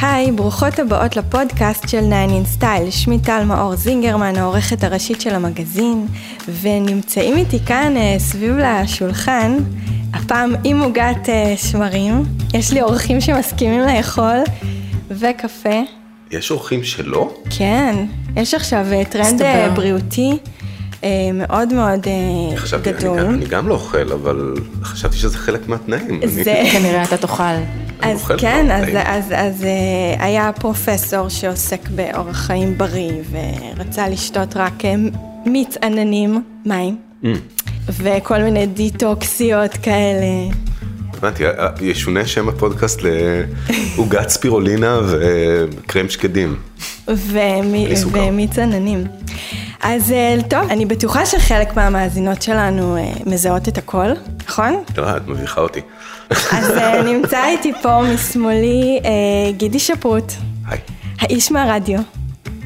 היי, ברוכות הבאות לפודקאסט של 9 in Style. שמי טל מאור זינגרמן, העורכת הראשית של המגזין, ונמצאים איתי כאן אה, סביב לשולחן, הפעם עם עוגת אה, שמרים. יש לי אורחים שמסכימים לאכול, וקפה. יש אורחים שלא? כן, יש עכשיו אה, טרנד. בריאותי מאוד מאוד אה, אני, גדול. גם- אני גם לא אוכל, אבל חשבתי שזה חלק מהתנאים. זה... כנראה אתה. אני אז כן, אז, טעים. אז, אז אה, היה פרופסור שעוסק באורח חיים בריא ורצה לשתות רק אה, מיץ עננים, מים, Mm, וכל מיני דיטוקסיות כאלה. הבנתי, אה, ישונה שם הפודקאסט לעוגת ספירולינה וקרם שקדים. ומיץ עננים. אז אה, טוב, אני בטוחה שחלק מהמאזינות שלנו אה, מזהות את הכל, נכון? לא, את מביכה אותי. אז אה, נמצא איתי פה משמאלי גידי שפרוט, היי. האיש מהרדיו.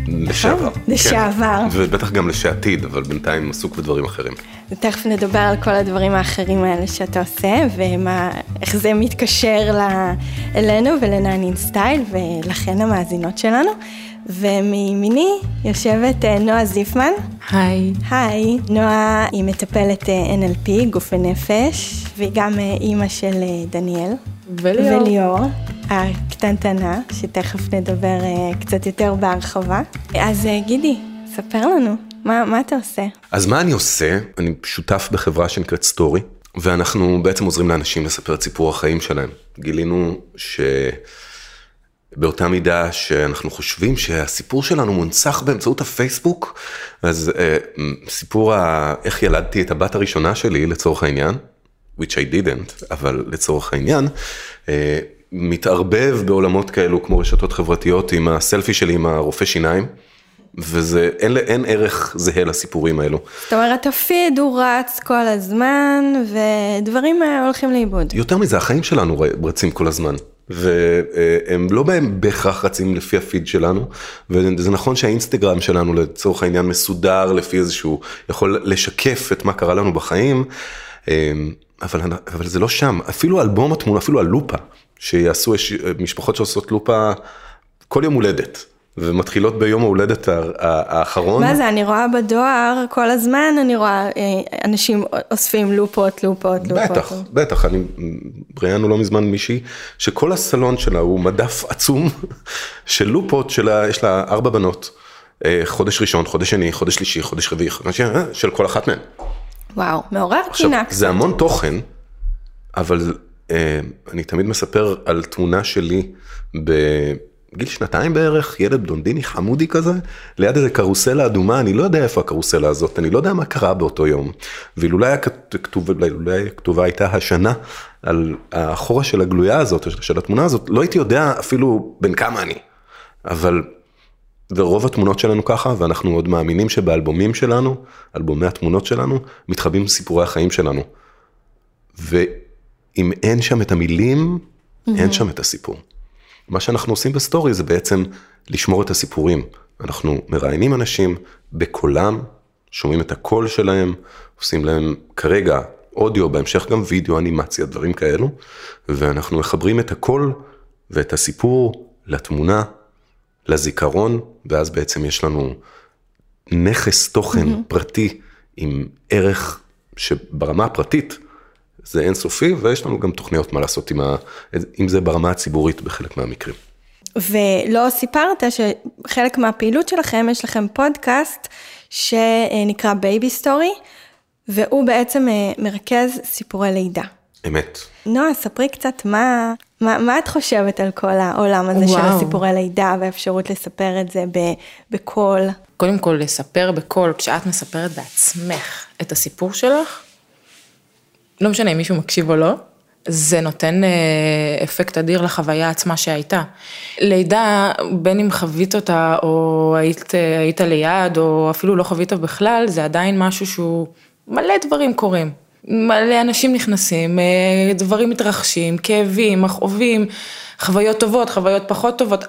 לשעבר. כן. לשעבר. ובטח גם לשעתיד, אבל בינתיים עסוק בדברים אחרים. תכף נדבר על כל הדברים האחרים האלה שאתה עושה, ואיך זה מתקשר ל- אלינו ולנענין סטייל, ולכן המאזינות שלנו. ומימיני יושבת אה, נועה זיפמן. היי. היי, נועה היא מטפלת אה, NLP, גוף ונפש, והיא גם אה, אימא של דניאל. וליאור. וליאור, הקטנטנה, שתכף נדבר קצת יותר בהרחבה. אז גידי, ספר לנו, מה, מה אתה עושה? אז מה אני עושה? אני שותף בחברה שנקראת סטורי, ואנחנו בעצם עוזרים לאנשים לספר את סיפור החיים שלהם. גילינו שבאותה מידה שאנחנו חושבים שהסיפור שלנו מונצח באמצעות הפייסבוק, אז אה, סיפור ה... איך ילדתי את הבת הראשונה שלי לצורך העניין, which I didn't, אבל לצורך העניין, אה, מתערבב בעולמות כאלו כמו רשתות חברתיות עם הסלפי שלי עם הרופא שיניים. וזה, אין, אין ערך זהה לסיפורים האלו. זאת אומרת, הפיד הוא רץ כל הזמן, ודברים אה, הולכים לאיבוד. יותר מזה, החיים שלנו רצים כל הזמן. והם לא בהם בהכרח רצים לפי הפיד שלנו, וזה נכון שהאינסטגרם שלנו לצורך העניין מסודר לפי איזשהו, יכול לשקף את מה קרה לנו בחיים, אמ, אבל, אבל זה לא שם, אפילו אלבום התמונה, אפילו הלופה, שיעשו, יש משפחות שעושות לופה כל יום הולדת, ומתחילות ביום ההולדת האחרון. מה זה, אני רואה בדואר, כל הזמן אני רואה אה, אנשים אוספים לופות, לופות, לופות. בטח, בטח, אני ראיינו לא מזמן מישהי שכל הסלון שלה הוא מדף עצום של לופות שלה, יש לה ארבע בנות, אה, חודש ראשון, חודש שני, חודש שלישי, חודש רביעי, חודש אה, של כל אחת מהן. וואו, מעורר קינה. זה המון תוכן, אבל אני תמיד מספר על תמונה שלי בגיל שנתיים בערך, ילד בלונדיני חמודי כזה, ליד איזה קרוסלה אדומה, אני לא יודע איפה הקרוסלה הזאת, אני לא יודע מה קרה באותו יום. ואילולא היה כת- כתוב, אולי הכתובה הייתה השנה על האחורה של הגלויה הזאת, של- התמונה הזאת, לא הייתי יודע אפילו בן כמה אני. אבל ורוב התמונות שלנו ככה, ואנחנו עוד מאמינים שבאלבומים שלנו, אלבומי התמונות שלנו, מתחבאים סיפורי החיים שלנו. ואם אין שם את המילים, אין שם את הסיפור. מה שאנחנו עושים ב Story זה בעצם לשמור את הסיפורים. אנחנו מראיינים אנשים בקולם, שומעים את הקול שלהם, עושים להם כרגע אודיו, בהמשך גם וידאו, אנימציה, דברים כאלו, ואנחנו מחברים את הקול ואת הסיפור לתמונה, לזיכרון, ואז בעצם יש לנו נכס תוכן mm-hmm. פרטי עם ערך שברמה הפרטית זה אינסופי, ויש לנו גם תוכניות מה לעשות עם, ה... עם זה ברמה הציבורית בחלק מהמקרים. ולא סיפרת שחלק מהפעילות שלכם, יש לכם פודקאסט שנקרא Baby Story, והוא בעצם אה, מרכז סיפורי לידה. אמת. נועה, ספרי קצת מה, מה, מה את חושבת על כל העולם הזה של וואו. הסיפורי לידה והאפשרות לספר את זה ב- בקול. קודם כל, לספר בקול, כשאת מספרת בעצמך את הסיפור שלך, לא משנה אם מישהו מקשיב או לא, זה נותן אה, אפקט אדיר לחוויה עצמה שהייתה. לידה, בין אם חווית אותה או היית, אה, היית ליד, או אפילו לא חווית בכלל, זה עדיין משהו שהוא, מלא דברים קורים. מלא אנשים נכנסים, אה, דברים מתרחשים, כאבים, מכאובים, חוויות טובות, חוויות פחות טובות.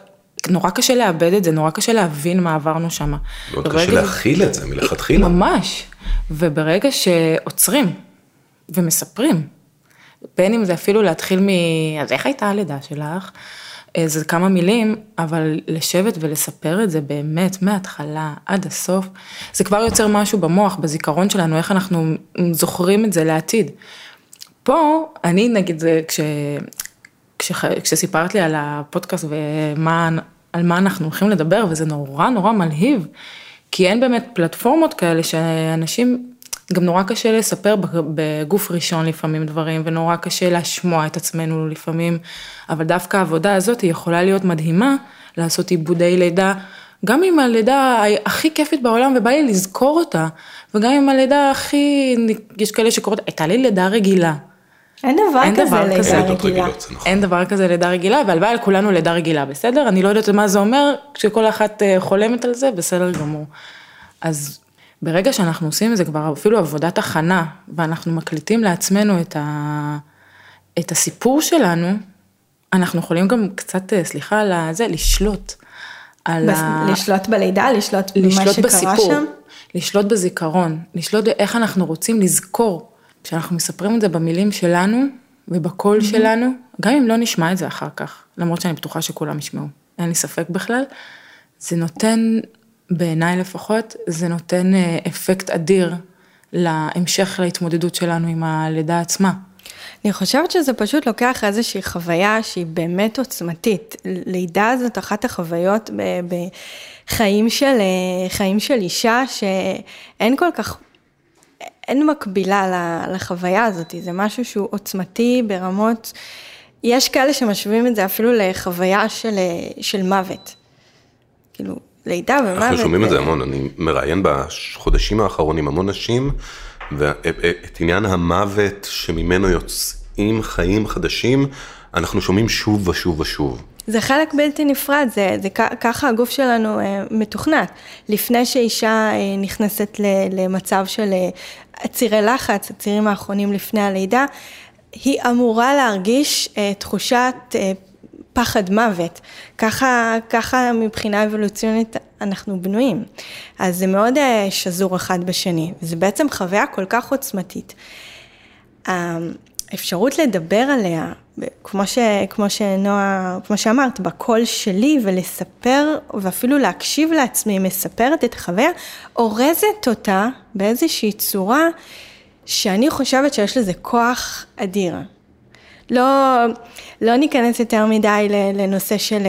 נורא קשה לאבד את זה, נורא קשה להבין מה עברנו שם. מאוד קשה להכיל את זה מלכתחילה. ממש. וברגע שעוצרים ומספרים, בין אם זה אפילו להתחיל מ... אז איך הייתה הלידה שלך? איזה כמה מילים, אבל לשבת ולספר את זה באמת מההתחלה עד הסוף, זה כבר יוצר משהו במוח, בזיכרון שלנו, איך אנחנו זוכרים את זה לעתיד. פה, אני נגיד, כש, כש, כשסיפרת לי על הפודקאסט ומה, על מה אנחנו הולכים לדבר, וזה נורא נורא מלהיב, כי אין באמת פלטפורמות כאלה שאנשים גם נורא קשה לספר בגוף ראשון לפעמים דברים, ונורא קשה לשמוע את עצמנו לפעמים, אבל דווקא העבודה הזאת היא יכולה להיות מדהימה, לעשות עיבודי לידה, גם עם הלידה הכי כיפית בעולם, ובא לי לזכור אותה, וגם עם הלידה הכי, יש כאלה שקוראות, הייתה לי לידה רגילה. אין דבר אין כזה דבר לידה כזה. רגילה. נכון. אין דבר כזה לידה רגילה, והלוואי על כולנו לידה רגילה, בסדר? אני לא יודעת מה זה אומר, כשכל אחת אה, חולמת על זה, בסדר גמור. אז ברגע שאנחנו עושים את זה כבר אפילו עבודת הכנה, ואנחנו מקליטים לעצמנו את, ה... את הסיפור שלנו, אנחנו יכולים גם קצת, אה, סליחה על זה, לשלוט. על בס... ה... לשלוט בלידה, לשלוט, לשלוט במה שקרה בסיפור, שם? לשלוט בזיכרון, לשלוט באיך אנחנו רוצים לזכור. כשאנחנו מספרים את זה במילים שלנו ובקול mm-hmm. שלנו, גם אם לא נשמע את זה אחר כך, למרות שאני בטוחה שכולם ישמעו, אין לי ספק בכלל, זה נותן בעיניי לפחות, זה נותן אה, אפקט אדיר להמשך להתמודדות שלנו עם הלידה עצמה. אני חושבת שזה פשוט לוקח איזושהי חוויה שהיא באמת עוצמתית. לידה זאת אחת החוויות בחיים של, אה, חיים של אישה שאין כל כך, אין מקבילה לחוויה הזאת, זה משהו שהוא עוצמתי ברמות, יש כאלה שמשווים את זה אפילו לחוויה של, אה, של מוות. כאילו, לידה ומוות. אנחנו שומעים את זה המון, אני מראיין בחודשים האחרונים המון נשים, ואת עניין המוות שממנו יוצאים חיים חדשים, אנחנו שומעים שוב ושוב ושוב. זה חלק בלתי נפרד, זה, זה ככה הגוף שלנו אה, מתוכנת. לפני שאישה אה, נכנסת למצב של אה, צירי לחץ, הצירים האחרונים לפני הלידה, היא אמורה להרגיש תחושת פחד מוות. ככה, ככה מבחינה אבולוציונית אנחנו בנויים. אז זה מאוד אה, שזור אחד בשני, וזה בעצם חוויה כל כך עוצמתית. האפשרות לדבר עליה, כמו, ש, כמו שנועה, כמו שאמרת, בקול שלי ולספר, ואפילו להקשיב לעצמי מספרת את החוויה, אורזת אותה באיזושהי צורה שאני חושבת שיש לזה כוח אדיר. לא, לא ניכנס יותר מדי לנושא של,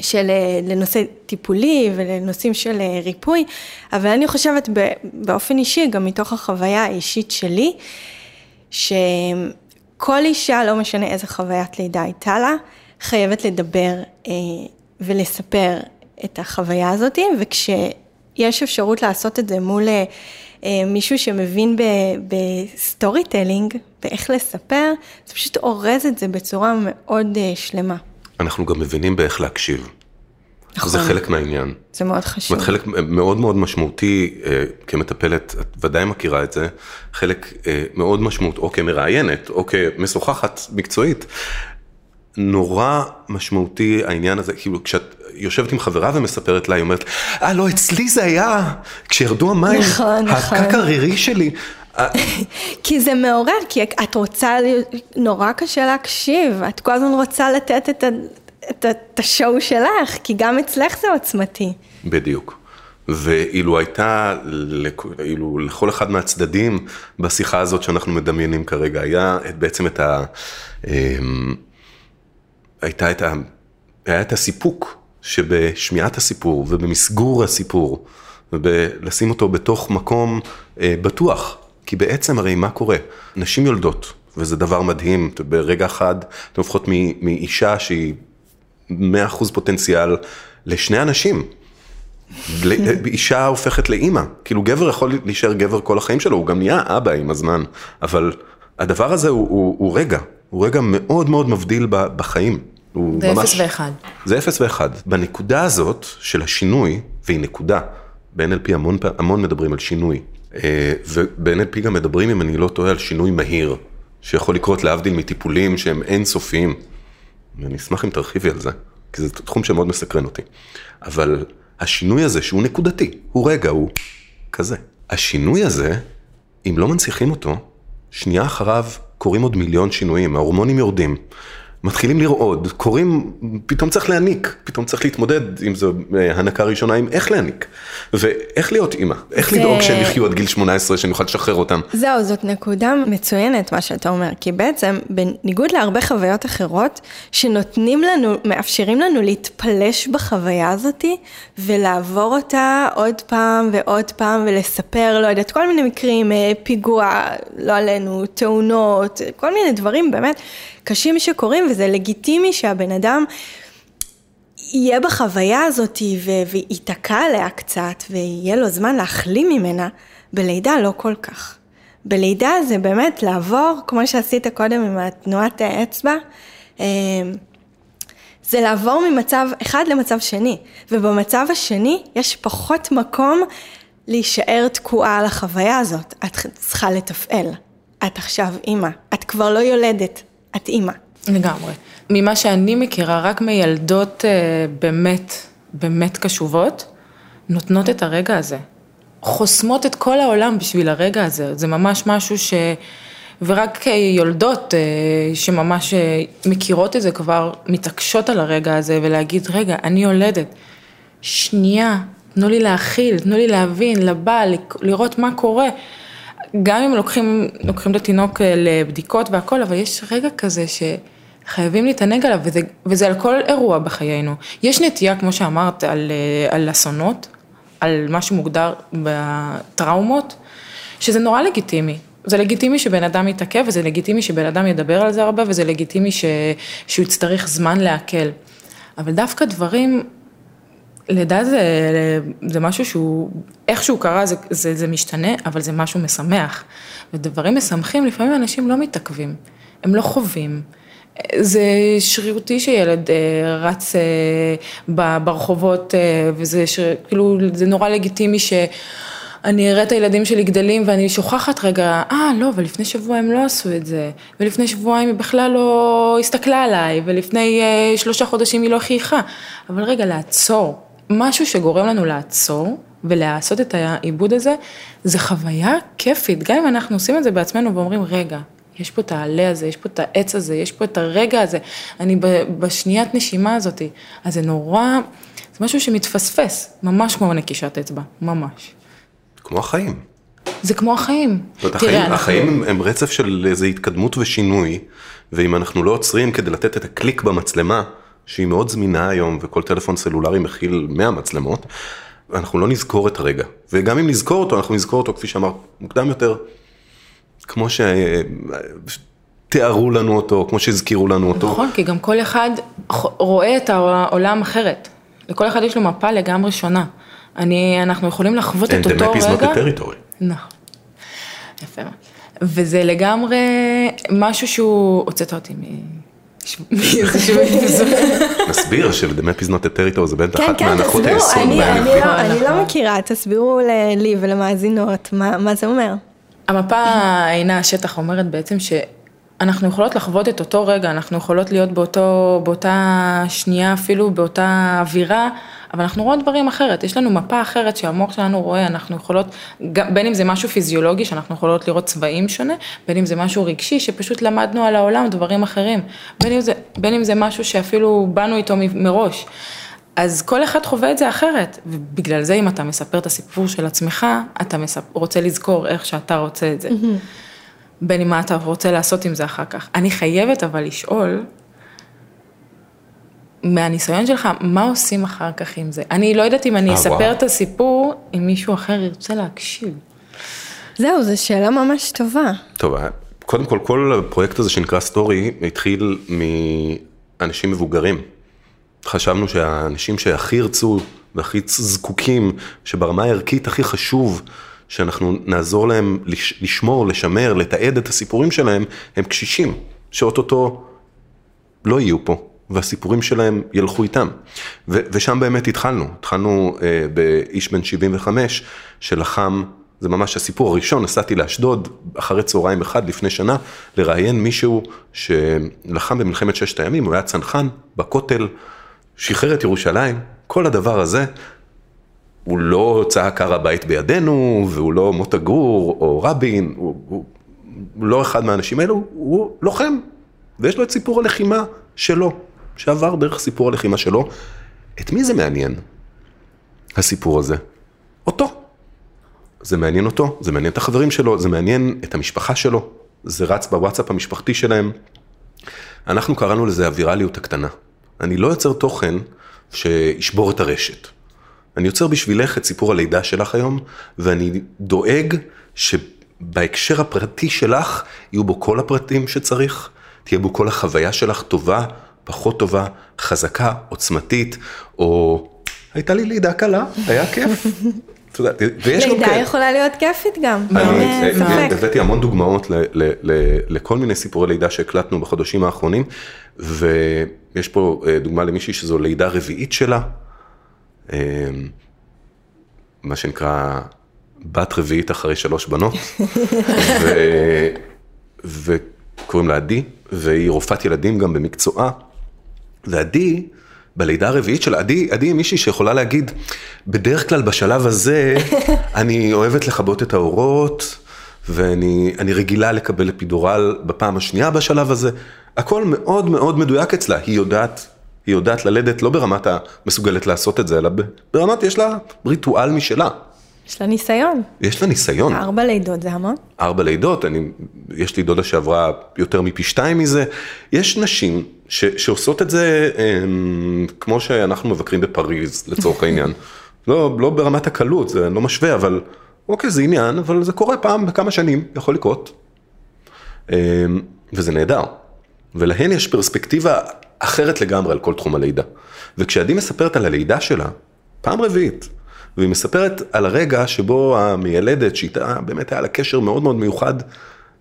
של, לנושא טיפולי ולנושאים של ריפוי, אבל אני חושבת באופן אישי, גם מתוך החוויה האישית שלי, שכל אישה, לא משנה איזה חוויית לידה הייתה לה, חייבת לדבר אה, ולספר את החוויה הזאת, וכשיש אפשרות לעשות את זה מול אה, מישהו שמבין ב storytelling, באיך לספר, זה פשוט אורז את זה בצורה מאוד אה, שלמה. אנחנו גם מבינים באיך להקשיב. נכון. זה חלק מהעניין. זה מאוד חשוב. זאת אומרת, חלק מאוד מאוד משמעותי אה, כמטפלת, את ודאי מכירה את זה, חלק מאוד משמעות, או כמראיינת, או כמשוחחת מקצועית. נורא משמעותי העניין הזה, כאילו כשאת יושבת עם חברה ומספרת לה, היא אומרת, אה לא, אצלי זה היה, כשירדו המים, נכון, נכון. הקק הרירי שלי. כי זה מעורר, כי את רוצה, נורא קשה להקשיב, את כל הזמן רוצה לתת את, ה, את, את השואו שלך, כי גם אצלך זה עוצמתי. בדיוק. ואילו הייתה, אילו לכל אחד מהצדדים בשיחה הזאת שאנחנו מדמיינים כרגע, היה בעצם את ה... הייתה את ה... היה את הסיפוק שבשמיעת הסיפור ובמסגור הסיפור ובלשים אותו בתוך מקום אה, בטוח, כי בעצם הרי מה קורה? נשים יולדות, וזה דבר מדהים, ברגע אחד אתם הופכות מאישה שהיא 100% פוטנציאל לשני אנשים. אישה הופכת לאימא, כאילו גבר יכול להישאר גבר כל החיים שלו, הוא גם נהיה אבא עם הזמן, אבל הדבר הזה הוא, הוא, הוא רגע, הוא רגע מאוד מאוד מבדיל בחיים. זה ממש... אפס ואחד. זה אפס ואחד. בנקודה הזאת של השינוי, והיא נקודה, ב-NLP המון, המון מדברים על שינוי, אה, וב-NLP גם מדברים, אם אני לא טועה, על שינוי מהיר, שיכול לקרות להבדיל מטיפולים שהם אינסופיים. אני אשמח אם תרחיבי על זה, כי זה תחום שמאוד מסקרן אותי. אבל השינוי הזה, שהוא נקודתי, הוא רגע, הוא כזה. השינוי הזה, אם לא מנציחים אותו, שנייה אחריו קורים עוד מיליון שינויים, ההורמונים יורדים, מתחילים לרעוד, קוראים, פתאום צריך להניק, פתאום צריך להתמודד אם זו אה, הנקה ראשונה עם איך להניק. ואיך להיות אימא, איך זה- לדאוג שהם יחיו עד גיל 18, שאני אוכל לשחרר אותם. זהו, זאת נקודה מצוינת מה שאתה אומר, כי בעצם בניגוד להרבה חוויות אחרות, שנותנים לנו, מאפשרים לנו להתפלש בחוויה הזאתי, ולעבור אותה עוד פעם ועוד פעם, ולספר, לא יודעת, כל מיני מקרים, אה, פיגוע, לא עלינו, תאונות, כל מיני דברים באמת קשים שקורים, וזה לגיטימי שהבן אדם... יהיה בחוויה הזאת וייתקע עליה קצת ויהיה לו זמן להחלים ממנה, בלידה לא כל כך. בלידה זה באמת לעבור, כמו שעשית קודם עם התנועת האצבע, אה, זה לעבור ממצב אחד למצב שני, ובמצב השני יש פחות מקום להישאר תקועה על החוויה הזאת. את צריכה לתפעל. את עכשיו אימא, את כבר לא יולדת, את אימא. לגמרי. ממה שאני מכירה, רק מילדות אה, באמת, באמת קשובות, נותנות את הרגע הזה. חוסמות את כל העולם בשביל הרגע הזה. זה ממש משהו ש... ורק אה, יולדות אה, שממש מכירות את זה כבר, מתעקשות על הרגע הזה ולהגיד, רגע, אני יולדת. שנייה, תנו לי להכיל, תנו לי להבין, לבעל, לראות מה קורה. גם אם לוקחים, לוקחים את התינוק לבדיקות והכל, אבל יש רגע כזה שחייבים להתענג עליו, וזה, וזה על כל אירוע בחיינו. יש נטייה, כמו שאמרת, על, אה, על אסונות, על מה שמוגדר בטראומות, שזה נורא לגיטימי. זה לגיטימי שבן אדם יתעכב, וזה לגיטימי שבן אדם ידבר על זה הרבה, וזה לגיטימי ש, שהוא יצטרך זמן לעכל. אבל דווקא דברים לידה זה, זה משהו שהוא, איך שהוא קרה זה, זה, זה משתנה, אבל זה משהו משמח. ודברים משמחים, לפעמים אנשים לא מתעכבים, הם לא חווים. זה שרירותי שילד אה, רץ אה, ברחובות, אה, וזה ש... כאילו, זה נורא לגיטימי ש... אני אראה את הילדים שלי גדלים ואני שוכחת רגע, אה, לא, ולפני שבוע הם לא עשו את זה, ולפני שבועיים היא בכלל לא הסתכלה עליי, ולפני אה, שלושה חודשים היא לא חייכה. אבל רגע, לעצור. משהו שגורם לנו לעצור ולעשות את העיבוד הזה, זה חוויה כיפית. גם אם אנחנו עושים את זה בעצמנו ואומרים, רגע, יש פה את העלה הזה, יש פה את העץ הזה, יש פה את הרגע הזה, אני בשניית נשימה הזאת. אז זה נורא, זה משהו שמתפספס, ממש כמו נקישת אצבע, ממש. כמו החיים. זה כמו החיים. זאת אומרת, החיים, אנחנו- החיים הם, הם רצף של איזו התקדמות ושינוי, ואם אנחנו לא עוצרים כדי לתת את הקליק במצלמה, שהיא מאוד זמינה היום, וכל טלפון סלולרי מכיל 100 מצלמות, אנחנו לא נזכור את הרגע. וגם אם נזכור אותו, אנחנו נזכור אותו, כפי שאמרת, מוקדם יותר, כמו שתיארו לנו אותו, כמו שהזכירו לנו אותו. נכון, כי גם כל אחד רואה את העולם אחרת. לכל אחד יש לו מפה לגמרי שונה. אני, אנחנו יכולים לחוות את And the אותו map is not רגע. a territory. נכון. יפה מאוד. וזה לגמרי משהו שהוא, הוצאת אותי מ... נסביר ש-The map is not a territory זה בטח כן, אחת כן, מהנחות היסוד אני, לא, אני. לא מכירה, תסבירו לי ולמאזינות מה זה אומר. המפה אינה השטח אומרת בעצם שאנחנו יכולות לחוות את אותו רגע, אנחנו יכולות להיות באותו, באותה שנייה, אפילו באותה אווירה, אבל אנחנו רואות דברים אחרת, יש לנו מפה אחרת שהמוח שלנו רואה, אנחנו יכולות, בין אם זה משהו פיזיולוגי, שאנחנו יכולות לראות צבעים שונה, בין אם זה משהו רגשי, שפשוט למדנו על העולם דברים אחרים, בין אם זה, בין אם זה משהו שאפילו באנו איתו מראש. אז כל אחד חווה את זה אחרת, ובגלל זה אם אתה מספר את הסיפור של עצמך, אתה מספ... רוצה לזכור איך שאתה רוצה את זה. בין אם מה אתה רוצה לעשות עם זה אחר כך. אני חייבת אבל לשאול, מהניסיון שלך, מה עושים אחר כך עם זה? אני לא יודעת אם אני אה, אספר וואו. את הסיפור, אם מישהו אחר ירצה להקשיב. זהו, זו שאלה ממש טובה. טוב, קודם כל, כל הפרויקט הזה שנקרא סטורי התחיל מאנשים מבוגרים. חשבנו שהאנשים שהכי ירצו והכי זקוקים, שברמה הערכית הכי חשוב שאנחנו נעזור להם לש, לשמור, לשמר, לתעד את הסיפורים שלהם, הם קשישים, שאו-טו-טו לא יהיו פה, והסיפורים שלהם ילכו איתם. ו- ושם באמת התחלנו, התחלנו אה, באיש בן 75 שלחם, זה ממש הסיפור הראשון, נסעתי לאשדוד אחרי צהריים אחד לפני שנה, לראיין מישהו שלחם במלחמת ששת הימים, הוא היה צנחן בכותל, שחרר את ירושלים, כל הדבר הזה. הוא לא צעק הר הבית בידינו, והוא לא מוטה גור או רבין, הוא, הוא, הוא לא אחד מהאנשים האלו, הוא לוחם ויש לו את סיפור הלחימה שלו, שעבר דרך סיפור הלחימה שלו. את מי זה מעניין, הסיפור הזה? אותו. זה מעניין אותו, זה מעניין את החברים שלו, זה מעניין את המשפחה שלו, זה רץ בוואטסאפ המשפחתי שלהם. אנחנו קראנו לזה הווירליות הקטנה. אני לא יוצר תוכן שישבור את הרשת. אני יוצר בשבילך את סיפור הלידה שלך היום, ואני דואג שבהקשר הפרטי שלך יהיו בו כל הפרטים שצריך, תהיה בו כל החוויה שלך טובה, פחות טובה, חזקה, עוצמתית, או הייתה לי לידה קלה, היה כיף. את יודעת, ויש לו לידה כן. יכולה להיות כיפית גם, הבאתי המון דוגמאות לכל מיני סיפורי לידה שהקלטנו בחודשים האחרונים, ויש פה אה, דוגמה למישהי שזו לידה רביעית שלה, אה, מה שנקרא בת רביעית אחרי שלוש בנות, וקוראים לה עדי, והיא רופאת ילדים גם במקצועה, ועדי, בלידה הרביעית שלה, עדי, עדי היא מישהי שיכולה להגיד, בדרך כלל בשלב הזה, אני אוהבת לכבות את האורות, ואני אני רגילה לקבל אפידורל בפעם השנייה בשלב הזה. הכל מאוד מאוד מדויק אצלה, היא יודעת, היא יודעת ללדת לא ברמת המסוגלת לעשות את זה, אלא ברמת, יש לה ריטואל משלה. יש לה ניסיון. יש לה ניסיון. ארבע לידות זה המון. ארבע לידות, אני, יש לי דודה שעברה יותר מפי שתיים מזה. יש נשים ש, שעושות את זה הם, כמו שאנחנו מבקרים בפריז, לצורך העניין. לא, לא ברמת הקלות, זה לא משווה, אבל אוקיי, זה עניין, אבל זה קורה פעם בכמה שנים, יכול לקרות. אמ, וזה נהדר. ולהן יש פרספקטיבה אחרת לגמרי על כל תחום הלידה. וכשעדי מספרת על הלידה שלה, פעם רביעית, והיא מספרת על הרגע שבו המיילדת, שאיתה באמת היה לה קשר מאוד מאוד מיוחד,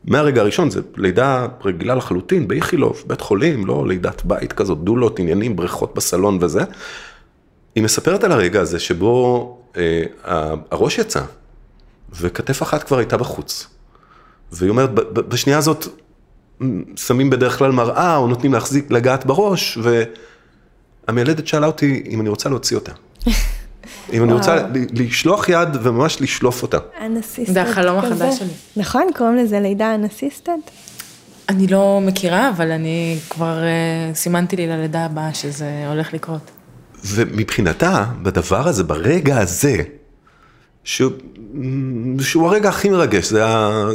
מהרגע הראשון, זה לידה רגילה לחלוטין, באיכילוב, בית חולים, לא לידת בית כזאת, דולות, עניינים, בריכות בסלון וזה. היא מספרת על הרגע הזה שבו אה, הראש יצא, וכתף אחת כבר הייתה בחוץ. והיא אומרת, "ב- ב- בשנייה הזאת שמים בדרך כלל מראה, או נותנים להחזיק, לגעת בראש, והמיילדת שאלה אותי אם אני רוצה להוציא אותה. אם אני רוצה לשלוח יד וממש לשלוף אותה. אנסיסטנט זה החלום. החדש שלי. נכון, קוראים לזה לידה אנסיסטנט? אני לא מכירה, אבל אני כבר אה, סימנתי לי ללידה הבאה שזה הולך לקרות. ומבחינתה, בדבר הזה, ברגע הזה, שהוא, שהוא הרגע הכי מרגש, זה, ה,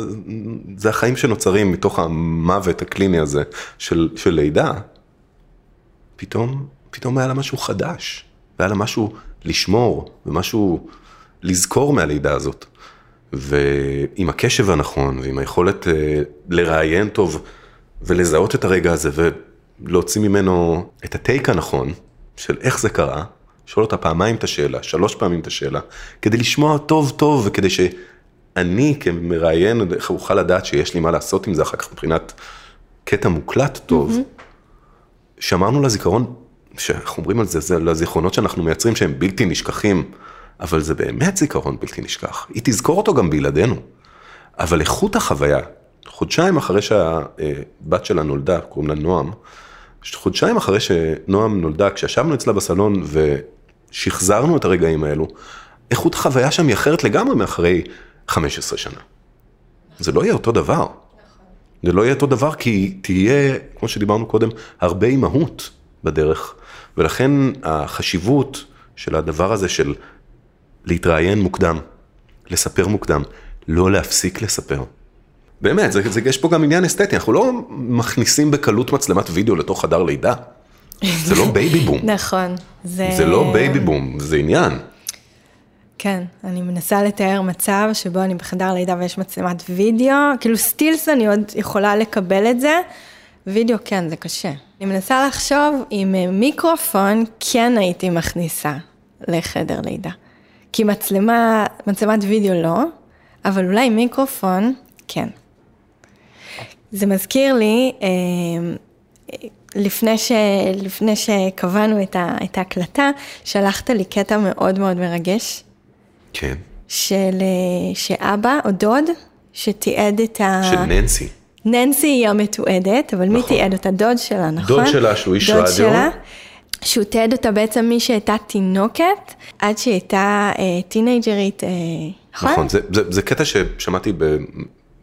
זה החיים שנוצרים מתוך המוות הקליני הזה של, של לידה, פתאום, פתאום היה לה משהו חדש, והיה לה משהו לשמור, ומשהו לזכור מהלידה הזאת. ועם הקשב הנכון, ועם היכולת אה, לראיין טוב, ולזהות את הרגע הזה, ולהוציא ממנו את הטייק הנכון, של איך זה קרה, לשאול אותה פעמיים את השאלה, שלוש פעמים את השאלה, כדי לשמוע טוב טוב, וכדי שאני כמראיין אוכל לדעת שיש לי מה לעשות עם זה אחר כך מבחינת קטע מוקלט טוב. Mm-hmm. שמרנו לזיכרון, שאנחנו אומרים על זה, זה לזיכרונות שאנחנו מייצרים שהם בלתי נשכחים, אבל זה באמת זיכרון בלתי נשכח. היא תזכור אותו גם בלעדינו. אבל איכות החוויה, חודשיים אחרי שהבת שלה נולדה, קוראים לה נועם, חודשיים אחרי שנועם נולדה, כשישבנו אצלה בסלון ושחזרנו את הרגעים האלו, איכות החוויה שם היא אחרת לגמרי מאחרי 15 שנה. זה לא יהיה אותו דבר. זה לא יהיה אותו דבר כי תהיה, כמו שדיברנו קודם, הרבה אימהות בדרך. ולכן החשיבות של הדבר הזה של להתראיין מוקדם, לספר מוקדם, לא להפסיק לספר. באמת, זה, זה, יש פה גם עניין אסתטי, אנחנו לא מכניסים בקלות מצלמת וידאו לתוך חדר לידה. זה לא baby boom. נכון. זה... זה לא baby boom, זה עניין. כן, אני מנסה לתאר מצב שבו אני בחדר לידה ויש מצלמת וידאו, כאילו סטילס אני עוד יכולה לקבל את זה, וידאו כן, זה קשה. אני מנסה לחשוב אם אה, מיקרופון כן הייתי מכניסה לחדר לידה. כי מצלמה, מצלמת וידאו לא, אבל אולי מיקרופון, כן. זה מזכיר לי, אה, לפני, ש, לפני שקבענו את, ה, את ההקלטה, שלחת לי קטע מאוד מאוד מרגש, כן. של אה, שאבא או דוד, שתיעד את ה... של ננסי. ננסי היא המתועדת, אבל מי נכון. תיעד אותה? דוד שלה, נכון? דוד שלה, שהוא איש דוד רדיו. שלה, שהוא תיעד אותה בעצם מי שהייתה תינוקת, עד שהיא הייתה אה, טינג'רית, אה, נכון? נכון, זה, זה, זה קטע ששמעתי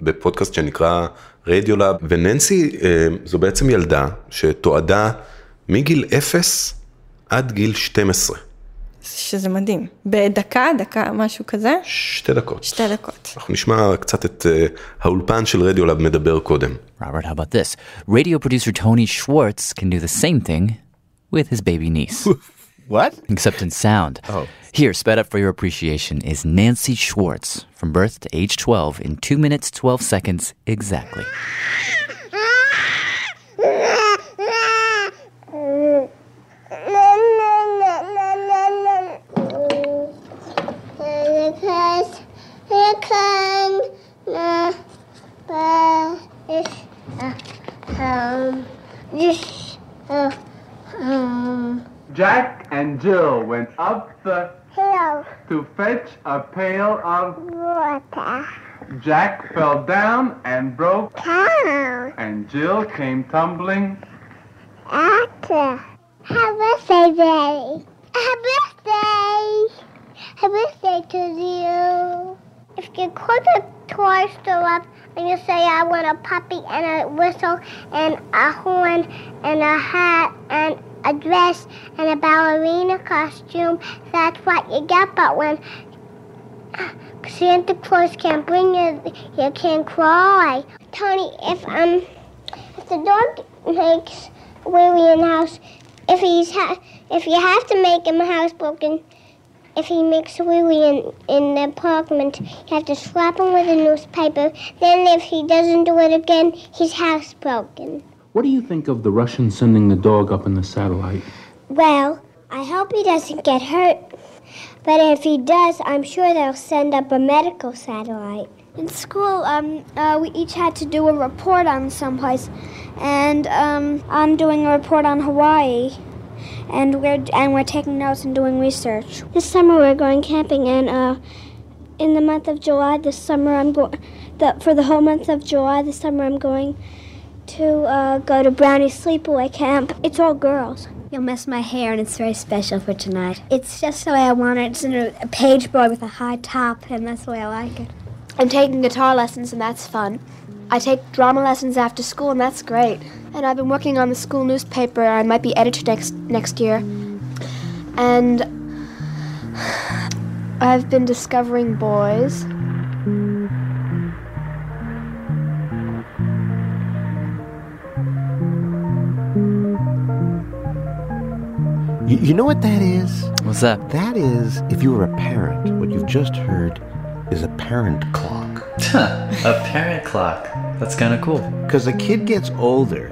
בפודקאסט שנקרא רדיולאב, וננסי אה, זו בעצם ילדה שתועדה מגיל 0 עד גיל 12. שזה מדהים. בדקה, דקה, משהו כזה? שתי דקות. שתי דקות. אנחנו נשמע קצת את אה, האולפן של רדיולאב מדבר קודם. Robert, how about this? Radio producer Tony Schwartz can do the same thing with his baby niece. What? except in sound. Oh. Here, sped up for your appreciation, is Nancy Schwartz, from birth to age 12 in 2 minutes 12 seconds exactly. This um this uh, um Jack and Jill went up the hill to fetch a pail of water Jack fell down and broke down and Jill came tumbling after. Happy birthday, Daddy. Happy birthday. Happy birthday to you. If you call the toy store up and you say I want a puppy and a whistle and a horn and a hat and a dress and a ballerina costume, that's what you get. But when Santa Claus can't bring you, you can't cry. Tony, if um, if the dog makes Willie the house, if he's ha- if you have to make him housebroken, if he makes Willie in in the apartment, you have to slap him with a newspaper. Then, if he doesn't do it again, he's housebroken. What do you think of the Russians sending the dog up in the satellite? Well, I hope he doesn't get hurt. But if he does, I'm sure they'll send up a medical satellite. In school, um, uh, we each had to do a report on someplace, and um, I'm doing a report on Hawaii, and we're and we're taking notes and doing research. This summer we're going camping, and uh, in the month of July this summer I'm going. The, for the whole month of July this summer I'm going to uh, go to Brownie Sleepaway Camp. It's all girls. You'll miss my hair, and it's very special for tonight. It's just the way I want it. It's in a, a page boy with a high top, and that's the way I like it. I'm taking guitar lessons, and that's fun. I take drama lessons after school, and that's great. And I've been working on the school newspaper. I might be editor next next year. And I've been discovering boys. You, you know what that is? What's that? That is, if you were a parent, what you've just heard is a parent clock. A parent clock. That's kind of cool. Because a kid gets older,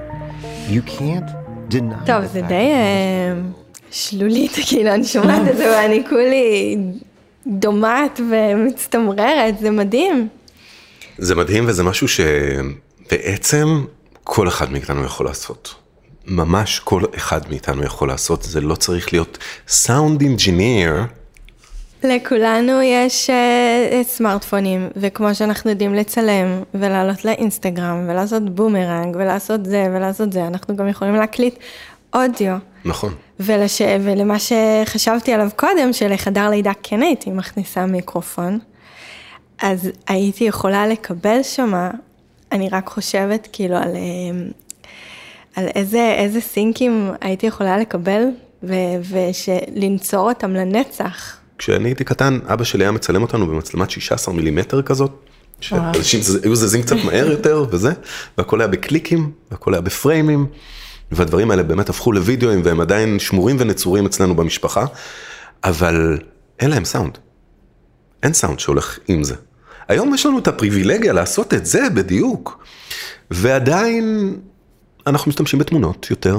you can't deny טוב, the זה די אה, שלולית, כאילו, אני שומעת את זה ואני כולי דומעת ומצטמררת, זה מדהים. זה מדהים וזה משהו שבעצם כל אחד מאיתנו יכול לעשות. ממש כל אחד מאיתנו יכול לעשות, זה לא צריך להיות sound engineer. לכולנו יש אה, סמארטפונים, וכמו שאנחנו יודעים לצלם, ולעלות לאינסטגרם, ולעשות בומרנג, ולעשות זה ולעשות זה, אנחנו גם יכולים להקליט אודיו. נכון. ולש... ולמה שחשבתי עליו קודם, שלחדר לידה כן הייתי מכניסה מיקרופון, אז הייתי יכולה לקבל שמה, אני רק חושבת כאילו על, אה, על איזה, איזה סינקים הייתי יכולה לקבל, ו... ושלנצור אותם לנצח. כשאני הייתי קטן, אבא שלי היה מצלם אותנו במצלמת 16 מילימטר כזאת, שאנשים היו זזים קצת מהר יותר וזה, והכל היה בקליקים, והכל היה בפריימים, והדברים האלה באמת הפכו לוידאוים והם עדיין שמורים ונצורים אצלנו במשפחה, אבל אין להם סאונד. אין סאונד שהולך עם זה. היום יש לנו את הפריבילגיה לעשות את זה בדיוק, ועדיין אנחנו משתמשים בתמונות יותר.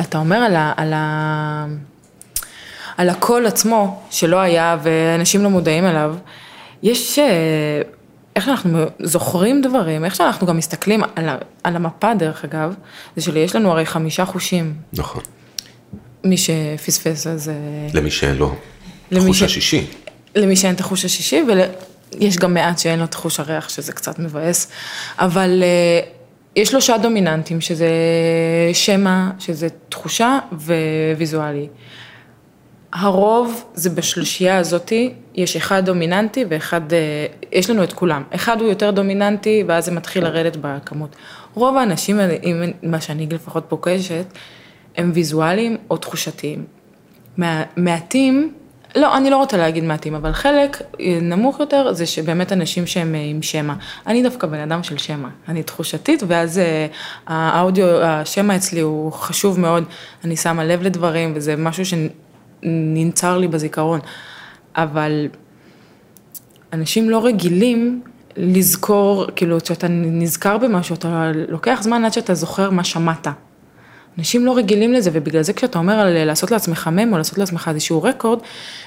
אתה אומר על, ה, על, ה, על הקול עצמו, שלא היה ואנשים לא מודעים אליו, יש, אה, איך שאנחנו זוכרים דברים, איך שאנחנו גם מסתכלים על, על המפה דרך אגב, זה שיש לנו הרי חמישה חושים, נכון. מי שפספס אז... אה, למי שאין לו למי חוש ש- השישי. למי שאין את החוש השישי, ויש גם מעט שאין לו את חוש הריח, שזה קצת מבאס, אבל אה, יש שלושה דומיננטים, שזה שמע, שזה תחושה וויזואלי. הרוב זה בשלישייה הזאתי, יש אחד דומיננטי ואחד, אה, יש לנו את כולם. אחד הוא יותר דומיננטי ואז זה מתחיל לרדת בכמות. רוב האנשים, אם- מה שאני לפחות פוגשת, הם ויזואליים או תחושתיים. מעטים, לא, אני לא רוצה להגיד מעטים, אבל חלק אה, נמוך יותר זה שבאמת אנשים שהם אה, עם שמע. אני דווקא בן אדם של שמע, אני תחושתית, ואז האודיו, השמע אצלי הוא חשוב מאוד, אני שמה לב לדברים, וזה משהו שננצר לי בזיכרון. אבל אנשים לא רגילים לזכור, כאילו, כשאתה נזכר במשהו, אתה לוקח זמן עד שאתה זוכר מה שמעת. אנשים לא רגילים לזה, ובגלל זה כשאתה אומר על לעשות לעצמך מם או לעשות לעצמך איזשהו רקורד,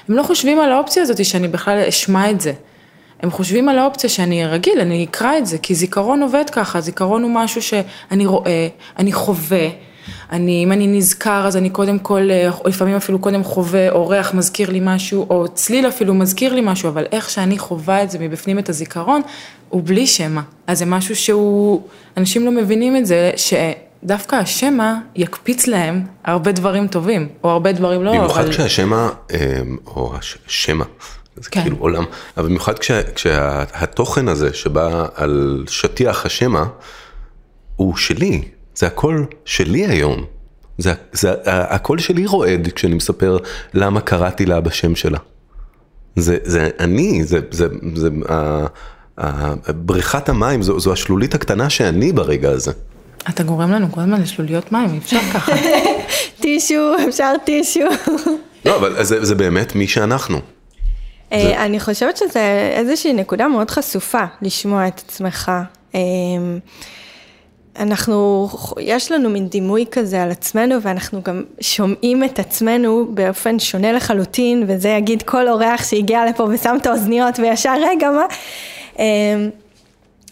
הם לא חושבים על האופציה הזאת שאני בכלל אשמע את זה. הם חושבים על האופציה שאני רגיל, אני אקרא את זה, כי זיכרון עובד ככה, זיכרון הוא משהו שאני רואה, אני חווה, אני, אם אני נזכר, אז אני קודם כל, אה, לפעמים אפילו קודם חווה, או ריח מזכיר לי משהו, או צליל אפילו מזכיר לי משהו, אבל איך שאני חווה את זה מבפנים, את הזיכרון, הוא בלי שמע. אז זה משהו שהוא, אנשים לא מבינים את זה, שדווקא השמע יקפיץ להם הרבה דברים טובים, או הרבה דברים לא, במיוחד אבל... כשהשמע, אה, או השמע, זה כן. כאילו עולם, אבל במיוחד כשה- כשהתוכן הזה שבא על שטיח השמע, הוא שלי, זה הכל שלי היום. זה, זה, הקול שלי רועד כשאני מספר למה קראתי לה בשם שלה. זה, זה אני, זה, זה, זה, ה- ה- בריכת המים, זו, זו השלולית הקטנה שאני ברגע הזה. אתה גורם לנו כל הזמן לשלוליות מים, אי אפשר ככה. טישו, אפשר טישו. לא, אבל זה, זה באמת מי שאנחנו. אה, אני חושבת שזה איזושהי נקודה מאוד חשופה, לשמוע את עצמך. אנחנו, יש לנו מין דימוי כזה על עצמנו, ואנחנו גם שומעים את עצמנו באופן שונה לחלוטין, וזה יגיד כל אורח שהגיע לפה ושם את האוזניות וישר, רגע, מה? אה,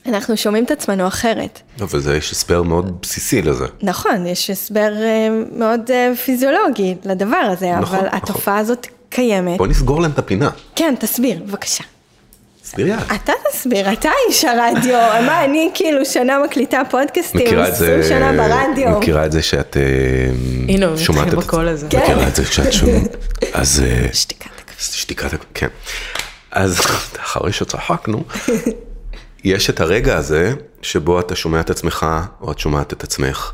אנחנו שומעים את עצמנו אחרת. לא, וזה, יש הסבר מאוד בסיסי לזה. נכון, יש הסבר אה, מאוד אה, פיזיולוגי לדבר הזה, נכון, אבל נכון. התופעה הזאת קיימת. בוא נסגור להם את הפינה. כן, תסביר, בבקשה. תסבירי את. אתה תסביר, אתה איש הרדיו, מה, אני כאילו שנה מקליטה פודקאסטים, מכירה את זה, 20 שנה ברדיו. מכירה את זה שאת אה, הנה, שומעת את בקול הזה. כן. מכירה את זה כשאת שומעת, אז אה, שתיקת הכביש. שתיקת, כן. אז אחרי שצחקנו, יש את הרגע הזה שבו אתה שומע את עצמך או את שומעת את עצמך,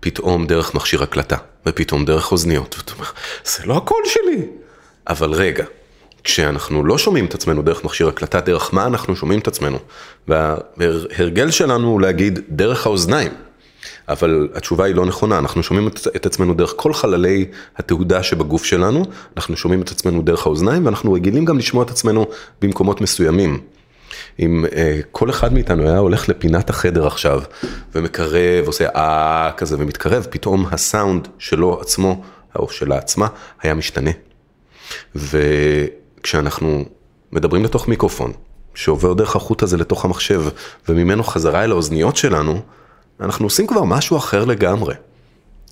פתאום דרך מכשיר הקלטה, ופתאום דרך אוזניות, ואתה אומר, זה לא הקול שלי. אבל רגע, כשאנחנו לא שומעים את עצמנו דרך מכשיר הקלטה, דרך מה אנחנו שומעים את עצמנו? וההרגל שלנו הוא להגיד דרך האוזניים. אבל התשובה היא לא נכונה, אנחנו שומעים את, עצמנו דרך כל חללי התעודה שבגוף שלנו, אנחנו שומעים את עצמנו דרך האוזניים, ואנחנו רגילים גם לשמוע את עצמנו במקומות מסוימים. אם אה, כל אחד מאיתנו היה הולך לפינת החדר עכשיו, ומקרב, עושה אה כזה ומתקרב, פתאום הסאונד שלו עצמו, או שלה עצמה, היה משתנה. וכשאנחנו מדברים לתוך מיקרופון, שעובר דרך החוט הזה לתוך המחשב, וממנו חזרה אל האוזניות שלנו, אנחנו עושים כבר משהו אחר לגמרי.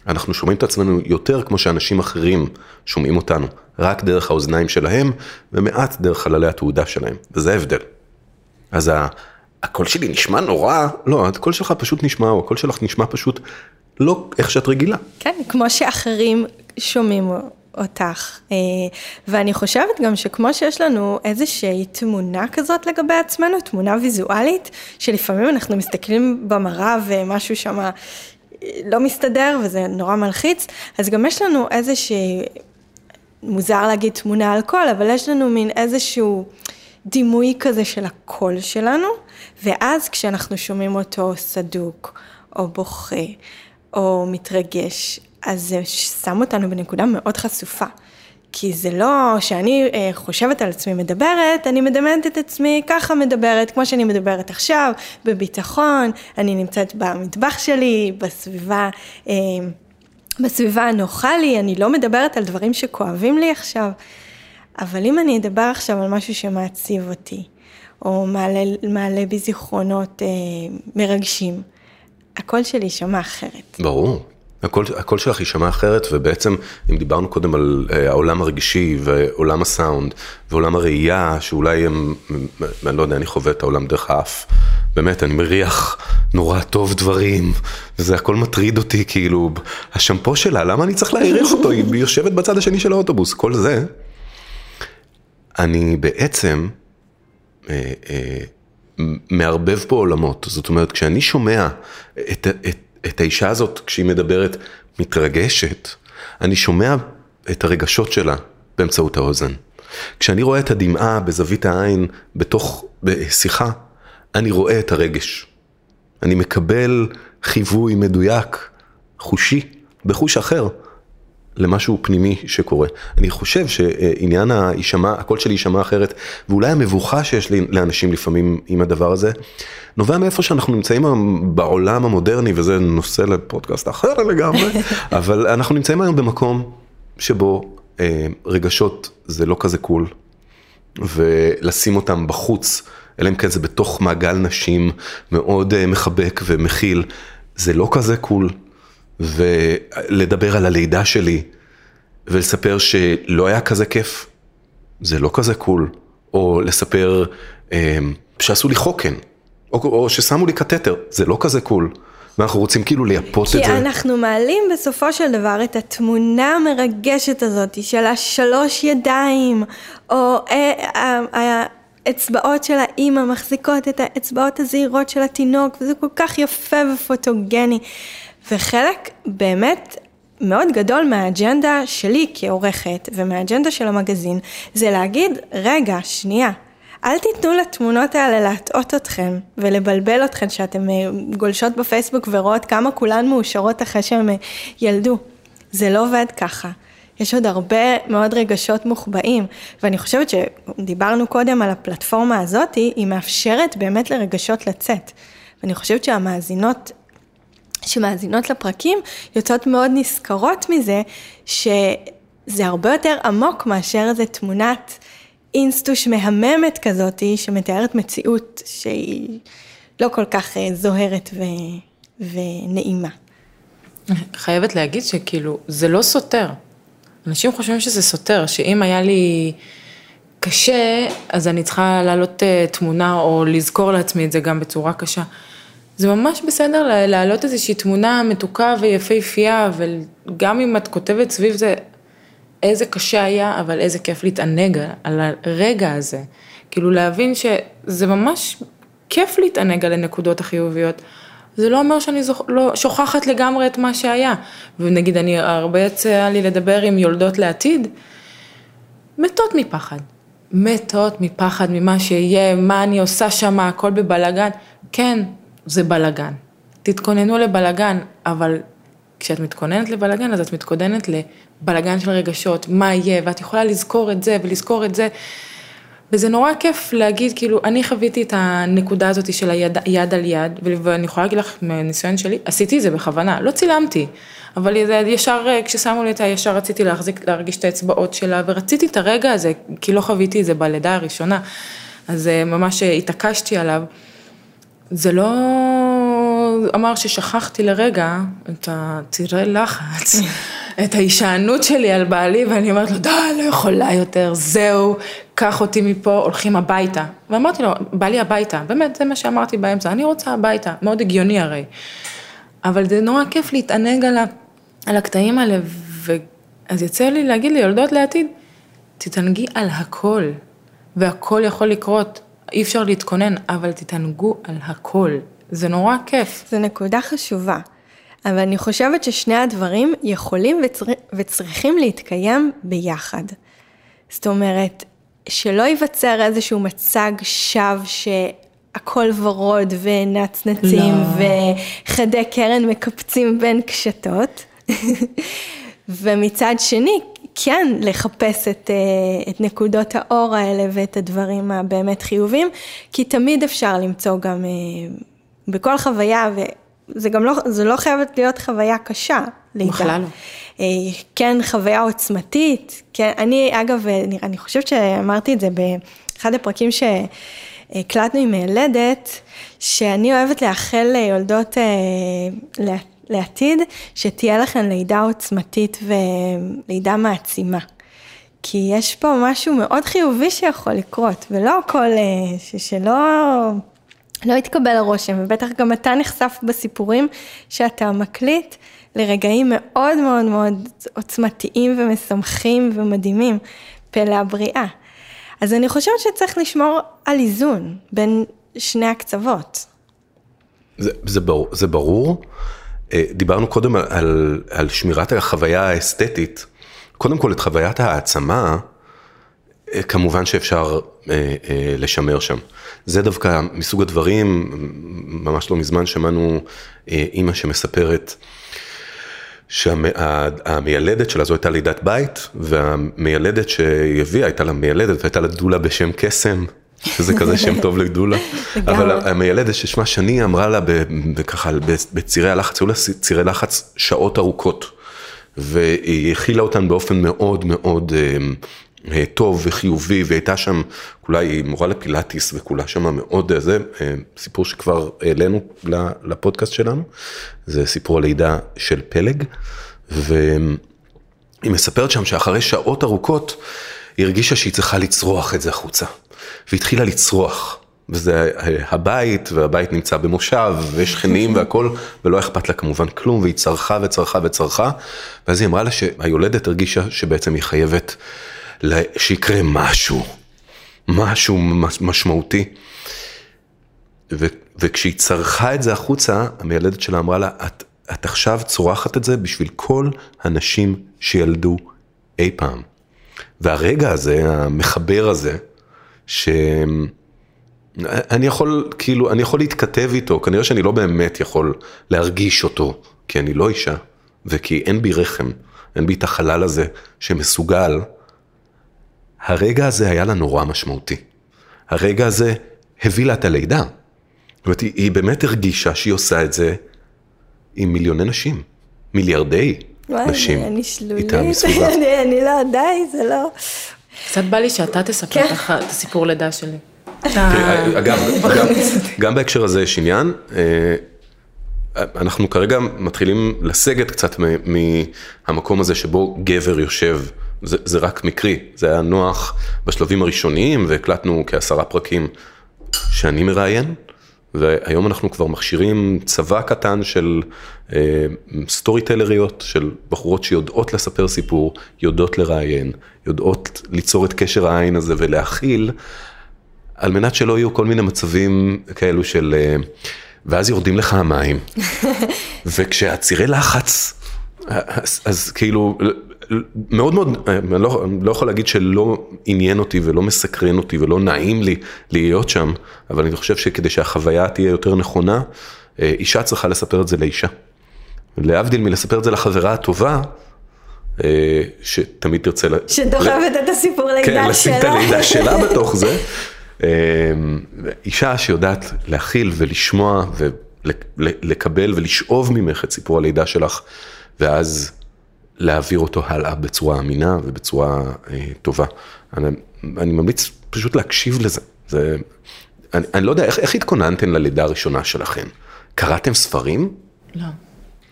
אנחנו שומעים את עצמנו יותר כמו שאנשים אחרים שומעים אותנו, רק דרך האוזניים שלהם, ומעט דרך חללי התעודה שלהם, וזה ההבדל. אז ה- הקול שלי נשמע נורא, לא, הקול שלך פשוט נשמע, או הקול שלך נשמע פשוט לא איך שאת רגילה. כן, כמו שאחרים שומעים אותך. אה, ואני חושבת גם שכמו שיש לנו איזושהי תמונה כזאת לגבי עצמנו, תמונה ויזואלית, שלפעמים אנחנו מסתכלים במראה ומשהו שם אה, לא מסתדר וזה נורא מלחיץ, אז גם יש לנו איזושהי, מוזר להגיד תמונה על קול, אבל יש לנו מין איזשהו דימוי כזה של הקול שלנו, ואז כשאנחנו שומעים אותו סדוק, או בוכה, או מתרגש, אז זה שם אותנו בנקודה מאוד חשופה. כי זה לא שאני אה, חושבת על עצמי מדברת, אני מדמיינת את עצמי ככה מדברת, כמו שאני מדברת עכשיו, בביטחון, אני נמצאת במטבח שלי, בסביבה, אה, בסביבה הנוחה לי, אני לא מדברת על דברים שכואבים לי עכשיו. אבל אם אני אדבר עכשיו על משהו שמעציב אותי, או מעלה, מעלה בי זיכרונות אה, מרגשים, הקול שלי יישמע אחרת. ברור. הקול, הקול שלך יישמע אחרת, ובעצם אם דיברנו קודם על אה, העולם הרגשי ועולם הסאונד ועולם הראייה, שאולי הם, אני לא יודע, אני חווה את העולם דרך האף, באמת, אני מריח נורא טוב דברים, וזה הכל מטריד אותי, כאילו, השמפו שלה, למה אני צריך להעריך אותו? היא יושבת בצד השני של האוטובוס, כל זה. אני בעצם אה, אה, מערבב פה עולמות, זאת אומרת, כשאני שומע את, את, את האישה הזאת, כשהיא מדברת, מתרגשת, אני שומע את הרגשות שלה באמצעות האוזן. כשאני רואה את הדמעה בזווית העין בתוך שיחה, אני רואה את הרגש. אני מקבל חיווי מדויק, חושי, בחוש אחר, למשהו פנימי שקורה. אני חושב שעניין ההישמע, הקול שלי יישמע אחרת, ואולי המבוכה שיש לי לאנשים לפעמים עם הדבר הזה, נובע מאיפה שאנחנו נמצאים היום בעולם המודרני, וזה נושא לפודקאסט אחר לגמרי, אבל אנחנו נמצאים היום במקום שבו אה, רגשות זה לא כזה cool, ולשים אותם בחוץ, אלא אם כן זה בתוך מעגל נשים מאוד אה, מחבק ומכיל, זה לא כזה cool. ולדבר על הלידה שלי, ולספר שלא היה כזה כיף, זה לא כזה cool, או לספר אה, שעשו לי חוקן, או, או ששמו לי קטטר, זה לא כזה cool. ואנחנו רוצים כאילו לייפות את זה. כי אנחנו מעלים בסופו של דבר את התמונה המרגשת הזאת של השלוש ידיים, או אה, האצבעות של האימא מחזיקות את האצבעות הזעירות של התינוק, וזה כל כך יפה ופוטוגני. וחלק באמת מאוד גדול מהאג'נדה שלי כעורכת ומהאג'נדה של המגזין, זה להגיד, רגע, שנייה, אל תיתנו לתמונות האלה להטעות אתכם ולבלבל אתכם שאתם אה, גולשות בפייסבוק ורואות כמה כולן מאושרות אחרי שהם אה, ילדו. זה לא עובד ככה. יש עוד הרבה מאוד רגשות מוחבאים, ואני חושבת שדיברנו קודם על הפלטפורמה הזאת, היא מאפשרת באמת לרגשות לצאת. ואני חושבת שהמאזינות שמאזינות לפרקים יוצאות מאוד נשכרות מזה שזה הרבה יותר עמוק מאשר איזה תמונת אינסטוש מהממת כזאתי שמתארת מציאות שהיא לא כל כך אה, זוהרת ו... ונעימה. חייבת להגיד שכאילו זה לא סותר. אנשים חושבים שזה סותר, שאם היה לי קשה, אז אני צריכה להעלות אה, תמונה או לזכור לעצמי את זה גם בצורה קשה. זה ממש בסדר להעלות איזושהי תמונה מתוקה ויפהפייה, וגם אם את כותבת סביב זה, איזה קשה היה, אבל איזה כיף להתענג על הרגע הזה. כאילו להבין שזה ממש כיף להתענג על הנקודות החיוביות. זה לא אומר שאני זוכ... לא, שוכחת לגמרי את מה שהיה. ונגיד, אני הרבה יצא לי לדבר עם יולדות לעתיד, מתות מפחד. מתות מפחד ממה שיהיה, מה אני עושה שם, הכל בבלאגן. כן, זה בלאגן. תתכוננו לבלאגן, אבל כשאת מתכוננת לבלאגן, אז את מתכוננת לבלאגן של רגשות, מה יהיה, ואת יכולה לזכור את זה ולזכור את זה. וזה נורא כיף להגיד, כאילו, אני חוויתי את הנקודה הזאת של היד יד על יד, ואני יכולה להגיד לך מהניסיון שלי, עשיתי את זה בכוונה, לא צילמתי, אבל ישר, כששמו לי את ה... ישר רציתי להחזיק, להרגיש את האצבעות שלה, ורציתי את הרגע הזה, כי לא חוויתי את זה בלידה הראשונה, אז אה, ממש התעקשתי עליו. זה לא אמר ששכחתי לרגע את הצירי לחץ, את ההישענות שלי על בעלי, ואני אומרת לו, די, לא יכולה יותר, זהו, קח אותי מפה, הולכים הביתה. ואמרתי לו, בא לי הביתה, באמת, זה מה שאמרתי באמצע, אני רוצה הביתה, מאוד הגיוני הרי. אבל זה נורא כיף להתענג על, ה, על הקטעים האלה, ואז יצא לי להגיד ליולדות לעתיד, תתענגי על הכל, והכל יכול לקרות. אי אפשר להתכונן, אבל תתענגו על הכל. זה נורא כיף. זו נקודה חשובה. אבל אני חושבת ששני הדברים יכולים וצר... וצריכים להתקיים ביחד. זאת אומרת, שלא ייווצר איזשהו מצג שווא שהכל ורוד ונצנצים לא. וחדי קרן מקפצים בין קשתות. ומצד שני, כן לחפש את, אה, את נקודות האור האלה ואת הדברים הבאמת חיוביים, כי תמיד אפשר למצוא גם אה, בכל חוויה, וזה גם לא, זה לא חייבת להיות חוויה קשה. בכלל לא. אה, כן, חוויה עוצמתית, כן, אני אגב, אני, אני חושבת שאמרתי את זה באחד הפרקים שהקלטנו עם מילדת, שאני אוהבת לאחל ליולדות לעתיד, שתהיה לכם לידה עוצמתית ולידה מעצימה. כי יש פה משהו מאוד חיובי שיכול לקרות, ולא הכל, שלא לא התקבל הרושם, ובטח גם אתה נחשף בסיפורים שאתה מקליט לרגעים מאוד מאוד מאוד עוצמתיים ומשמחים ומדהימים, פלא הבריאה. אז אני חושבת שצריך לשמור על איזון בין שני הקצוות. זה, זה, ברור, זה ברור. אה, דיברנו קודם על, על שמירת החוויה האסתטית. קודם כל את חוויית העצמה, אה, כמובן שאפשר אה, לשמר שם. זה דווקא מסוג הדברים, ממש לא מזמן שמענו אימא שמספרת שהמיילדת שלה זו הייתה לידת בית, והמיילדת שהיא הביאה הייתה לה מיילדת והייתה לה דולה בשם קסם. שזה כזה שם טוב לגדולה, אבל המיילדת ששמה שני אמרה לה ככה בצירי הלחץ, היו לה צירי לחץ שעות ארוכות, והיא הכילה אותן באופן מאוד מאוד אה, טוב וחיובי, והייתה שם, כולה היא מורה לפילאטיס וכולה שם מאוד, אה, זה אה, סיפור שכבר העלינו לפודקאסט שלנו, זה סיפור הלידה של פלג, והיא מספרת שם שאחרי שעות ארוכות, היא הרגישה שהיא צריכה לצרוח את זה החוצה, והתחילה לצרוח. וזה הבית, והבית נמצא במושב, ויש שכנים והכל, ולא אכפת לה כמובן כלום, והיא צרחה וצרחה וצרחה, ואז היא אמרה לה שהיולדת הרגישה שבעצם היא חייבת שיקרה משהו, משהו משמעותי. ו, וכשהיא צרכה את זה החוצה, המיילדת שלה אמרה לה, את, את עכשיו צורחת את זה בשביל כל הנשים שילדו אי פעם. והרגע הזה, המחבר הזה, שאני יכול, כאילו, אני יכול להתכתב איתו, כנראה שאני לא באמת יכול להרגיש אותו, כי אני לא אישה, וכי אין בי רחם, אין בי את החלל הזה שמסוגל הרגע הזה היה לה נורא משמעותי. הרגע הזה הביא לה את הלידה. זאת אומרת, היא, היא באמת הרגישה שהיא עושה את זה עם מיליוני נשים, מיליארדי וואי, נשים. אני שלולית, אני, אני לא, די, זה לא... קצת בא לי שאתה תספר כן. לך את הסיפור לידה שלי. אגב, גם, גם בהקשר הזה יש עניין. אה, אנחנו כרגע מתחילים לסגת קצת מהמקום הזה שבו גבר יושב זה, זה רק מקרי, זה היה נוח בשלבים הראשוניים והקלטנו כעשרה פרקים שאני מראיין, והיום אנחנו כבר מכשירים צבא קטן של אה, סטורי טלריות, של בחורות שיודעות לספר סיפור, יודעות לראיין, יודעות ליצור את קשר העין הזה ולהכיל, על מנת שלא יהיו כל מיני מצבים כאלו של... אה, ואז יורדים לך המים, וכשהצירי לחץ, אז, אז כאילו מאוד מאוד, אני לא, אני לא יכול להגיד שלא עניין אותי ולא מסקרן אותי ולא נעים לי להיות שם, אבל אני חושב שכדי שהחוויה תהיה יותר נכונה, אה, אישה צריכה לספר את זה לאישה. להבדיל מלספר את זה לחברה הטובה, אה, שתמיד תרצה... שדוחפת את הסיפור לידה שלה. כן, לשים את הלידה שלה בתוך זה. אה, אישה שיודעת להכיל ולשמוע ולקבל ולשאוב ממך את סיפור הלידה שלך, ואז להעביר אותו הלאה בצורה אמינה ובצורה אה, טובה. אני, אני ממליץ פשוט להקשיב לזה. זה, אני, אני לא יודע, איך, איך התכוננתן ללידה הראשונה שלכם? קראתם ספרים? לא.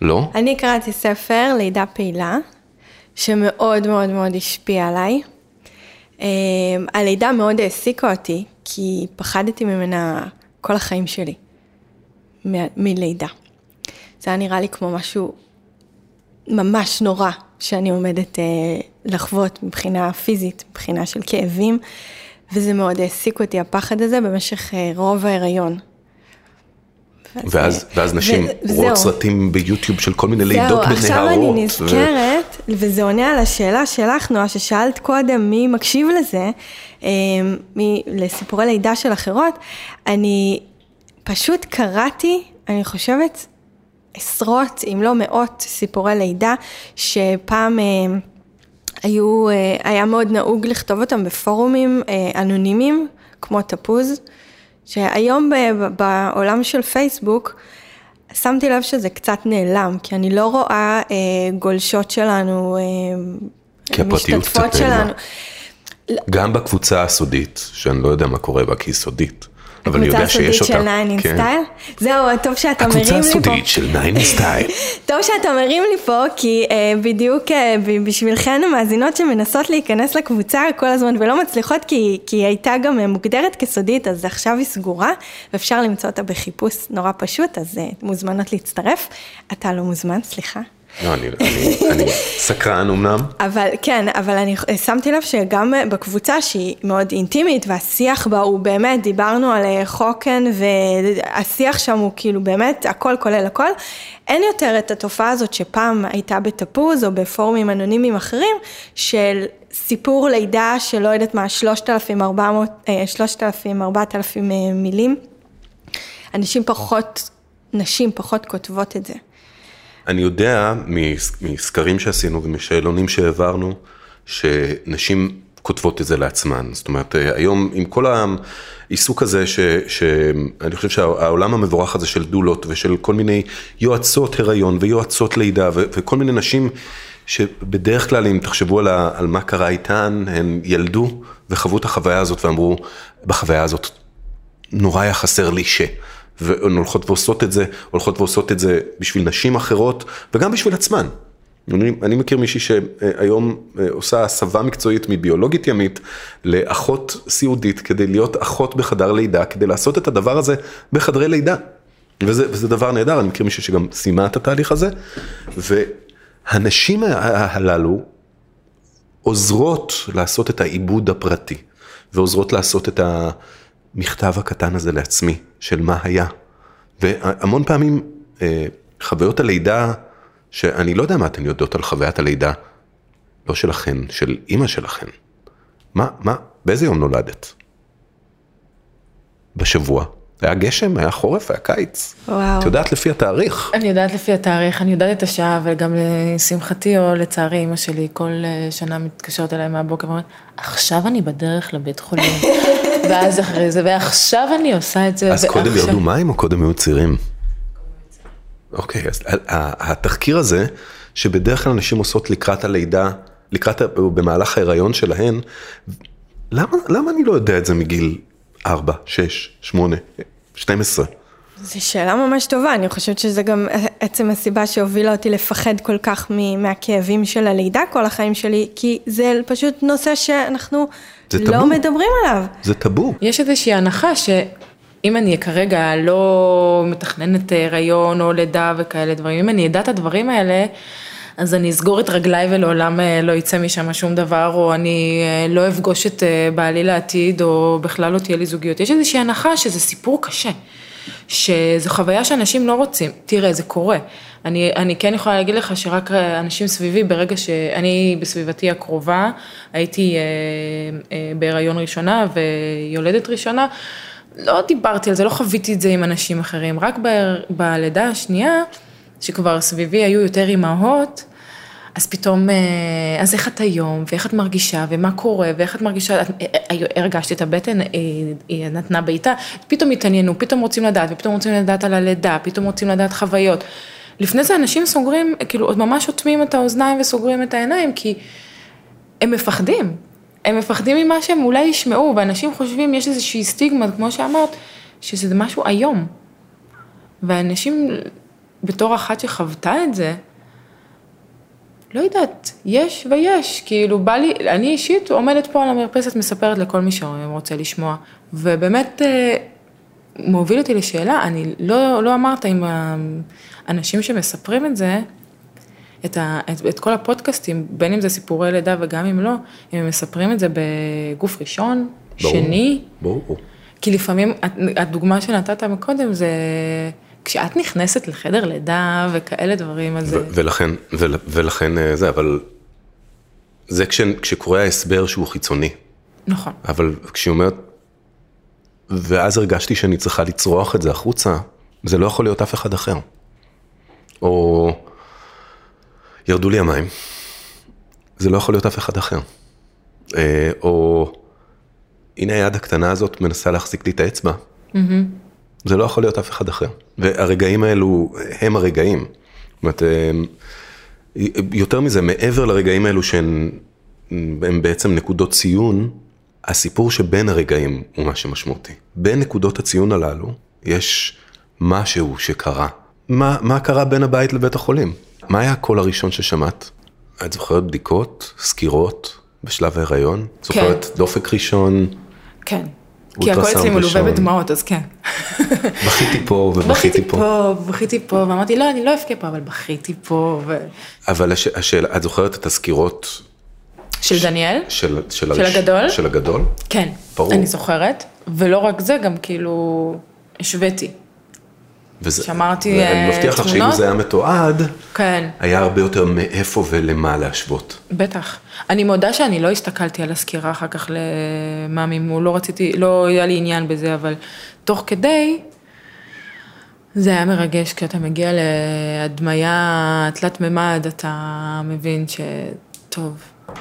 לא? אני קראתי ספר, לידה פעילה, שמאוד מאוד מאוד השפיע עליי. אה, הלידה מאוד העסיקה אותי, כי פחדתי ממנה כל החיים שלי, מ- מלידה. זה היה נראה לי כמו משהו ממש נורא שאני עומדת אה, לחוות מבחינה פיזית, מבחינה של כאבים, וזה מאוד העסיק אותי הפחד הזה במשך אה, רוב ההיריון. ואז, ואז נשים רואות סרטים ביוטיוב של כל מיני לידות בנהרות. זהו, עכשיו אני נזכרת, ו... וזה עונה על השאלה שלך, נועה, ששאלת קודם מי מקשיב לזה, אה, מי, לסיפורי לידה של אחרות, אני פשוט קראתי, אני חושבת, עשרות, אם לא מאות, סיפורי לידה, שפעם אה, היו, אה, היה מאוד נהוג לכתוב אותם בפורומים אה, אנונימיים, כמו תפוז, שהיום ב, ב, בעולם של פייסבוק, שמתי לב שזה קצת נעלם, כי אני לא רואה אה, גולשות שלנו, אה, משתתפות שלנו. גם בקבוצה הסודית, שאני לא יודע מה קורה בה, כי היא סודית, אבל אני יודע שיש אותה. הסודית של 9 כן. סטייל? זהו, טוב שאתה מרים לי פה. הקבוצה הסודית של 9 סטייל. טוב שאתה מרים לי פה, כי אה, בדיוק אה, ב- בשבילכן המאזינות שמנסות להיכנס לקבוצה כל הזמן ולא מצליחות, כי, כי היא הייתה גם אה, מוגדרת כסודית, אז עכשיו היא סגורה, ואפשר למצוא אותה בחיפוש נורא פשוט, אז אה, מוזמנות להצטרף. אתה לא מוזמן, סליחה. לא, אני, אני, אני סקרן אמנם. אבל כן, אבל אני שמתי לב שגם בקבוצה שהיא מאוד אינטימית והשיח בה הוא באמת, דיברנו על אה, חוקן והשיח שם הוא כאילו באמת הכל כולל הכל, אין יותר את התופעה הזאת שפעם הייתה בתפוז או בפורומים אנונימיים אחרים של סיפור לידה של לא יודעת מה, 3,400, אה, 3,000, 4,000 אה, מילים. אנשים פחות, נשים פחות כותבות את זה. אני יודע מס- מסקרים שעשינו ומשאלונים שהעברנו, שנשים כותבות את זה לעצמן. זאת אומרת, אה, היום עם כל העיסוק הזה, ש- שאני חושב שהעולם המבורך הזה של דולות ושל כל מיני יועצות הריון ויועצות לידה ו- וכל מיני נשים שבדרך כלל אם תחשבו על, ה- על מה קרה איתן, הן ילדו וחוו את החוויה הזאת ואמרו, בחוויה הזאת נורא היה חסר לי ש... והן הולכות ועושות את זה, הולכות ועושות את זה בשביל נשים אחרות וגם בשביל עצמן. אני, אני מכיר מישהי שהיום אה, עושה הסבה מקצועית מביולוגית ימית לאחות סיעודית כדי להיות אחות בחדר לידה, כדי לעשות את הדבר הזה בחדרי לידה. וזה, וזה דבר נהדר, אני מכיר מישהי שגם סיימה את התהליך הזה. והנשים ה- ה- הללו עוזרות לעשות את העיבוד הפרטי, ועוזרות לעשות את המכתב הקטן הזה לעצמי, של מה היה. והמון פעמים אה, חוויות הלידה, שאני לא יודע מה אתן יודעות על חוויית הלידה, לא שלכן, של אימא שלכן. מה, מה, באיזה יום נולדת? בשבוע. היה גשם, היה חורף, היה קיץ. וואו. את יודעת לפי התאריך. אני יודעת לפי התאריך, אני יודעת את השעה, וגם לשמחתי או לצערי, אמא שלי כל אה, שנה מתקשרת אליי מהבוקר ואומרת, עכשיו אני בדרך לבית חולים. ואז אחרי זה, ועכשיו אני עושה את זה. אז קודם ירדו מים או קודם היו צירים? אוקיי, אז התחקיר הזה, שבדרך כלל נשים עושות לקראת הלידה, לקראת, במהלך ההיריון שלהן, למה, למה אני לא יודע את זה מגיל 4, 6, 8, 12? זו שאלה ממש טובה, אני חושבת שזה גם עצם הסיבה שהובילה אותי לפחד כל כך מ- מהכאבים של הלידה כל החיים שלי, כי זה פשוט נושא שאנחנו לא טאבו. מדברים עליו. זה טאבו. יש איזושהי הנחה שאם אני כרגע לא מתכננת הריון או לידה וכאלה דברים, אם אני אדע את הדברים האלה, אז אני אסגור את רגליי ולעולם אה, לא יצא משם שום דבר, או אני אה, לא אפגוש את אה, בעלי לעתיד, או בכלל לא תהיה לי זוגיות. יש איזושהי הנחה שזה סיפור קשה, שזו חוויה שאנשים לא רוצים. תראה, זה קורה. אני, אני כן יכולה להגיד לך שרק אנשים סביבי, ברגע שאני בסביבתי הקרובה, הייתי אה, אה, בהיריון ראשונה ויולדת ראשונה, לא דיברתי על זה, לא חוויתי את זה עם אנשים אחרים, רק ב, בלידה השנייה, שכבר סביבי היו יותר אימהות, אז פתאום, אה, אז איך את היום, ואיך את מרגישה, ומה קורה, ואיך את מרגישה, אה, אה, הרגשתי את הבטן, היא נתנה בעיטה, פתאום התעניינו, פתאום רוצים לדעת, ופתאום רוצים לדעת על הלידה, פתאום רוצים לדעת חוויות. לפני זה אנשים סוגרים, כאילו, עוד ממש אוטמים את האוזניים וסוגרים את העיניים, כי הם מפחדים. הם מפחדים ממה שהם אולי ישמעו, ואנשים חושבים, יש איזושהי סטיגמה, כמו שאמרת, שזה משהו איום. ואנשים, בתור אחת שחוותה את זה, לא יודעת, יש ויש, כאילו בא לי, אני אישית עומדת פה על המרפסת, מספרת לכל מי שרוצה לשמוע, ובאמת אה, מוביל אותי לשאלה, אני לא, לא אמרת אם האנשים שמספרים את זה, את, ה, את, את כל הפודקאסטים, בין אם זה סיפורי לידה וגם אם לא, אם הם מספרים את זה בגוף ראשון, ברור. שני, ברור. כי לפעמים, הדוגמה שנתת מקודם זה, כשאת נכנסת לחדר לידה וכאלה דברים, אז... ו- ולכן, ול- ולכן אה, זה, אבל זה כש, כשקורה ההסבר שהוא חיצוני. נכון. אבל כשהיא אומרת, ואז הרגשתי שאני צריכה לצרוח את זה החוצה, זה לא יכול להיות אף אחד אחר. או ירדו לי המים, זה לא יכול להיות אף אחד אחר. אה, או הנה היד הקטנה הזאת מנסה להחזיק לי את האצבע. זה לא יכול להיות אף אחד אחר. והרגעים האלו הם הרגעים. זאת אומרת, יותר מזה, מעבר לרגעים האלו שהן הם בעצם נקודות ציון, הסיפור שבין הרגעים הוא מה שמשמעותי. בין נקודות הציון הללו יש משהו שקרה. מה, מה קרה בין הבית לבית החולים? מה היה הקול הראשון ששמעת? את זוכרת בדיקות, סקירות בשלב ההיריון? זוכרת דופק ראשון? כן. כי הכל אצלי מלווה. בדמעות, אז כן. בכיתי פה ובכיתי בכיתי פה. פה, בכיתי פה, ואמרתי, לא, אני לא אבכה פה, אבל בכיתי פה, ו... אבל הש, השאלה, את זוכרת את הסקירות של דניאל? של, של, של הגדול? של הגדול? כן. ברור. אני זוכרת, ולא רק זה, גם כאילו, השוויתי. וזה, שמרתי, ואני אה, מבטיח לך שאם תמונות? זה היה מתועד, כן. היה הרבה יותר מאיפה ולמה להשוות. בטח. אני מודה שאני לא הסתכלתי על הסקירה אחר כך למאמי מול, לא רציתי, לא היה לי עניין בזה, אבל תוך כדי, זה היה מרגש, כשאתה מגיע להדמיה תלת מימד, אתה מבין שטוב,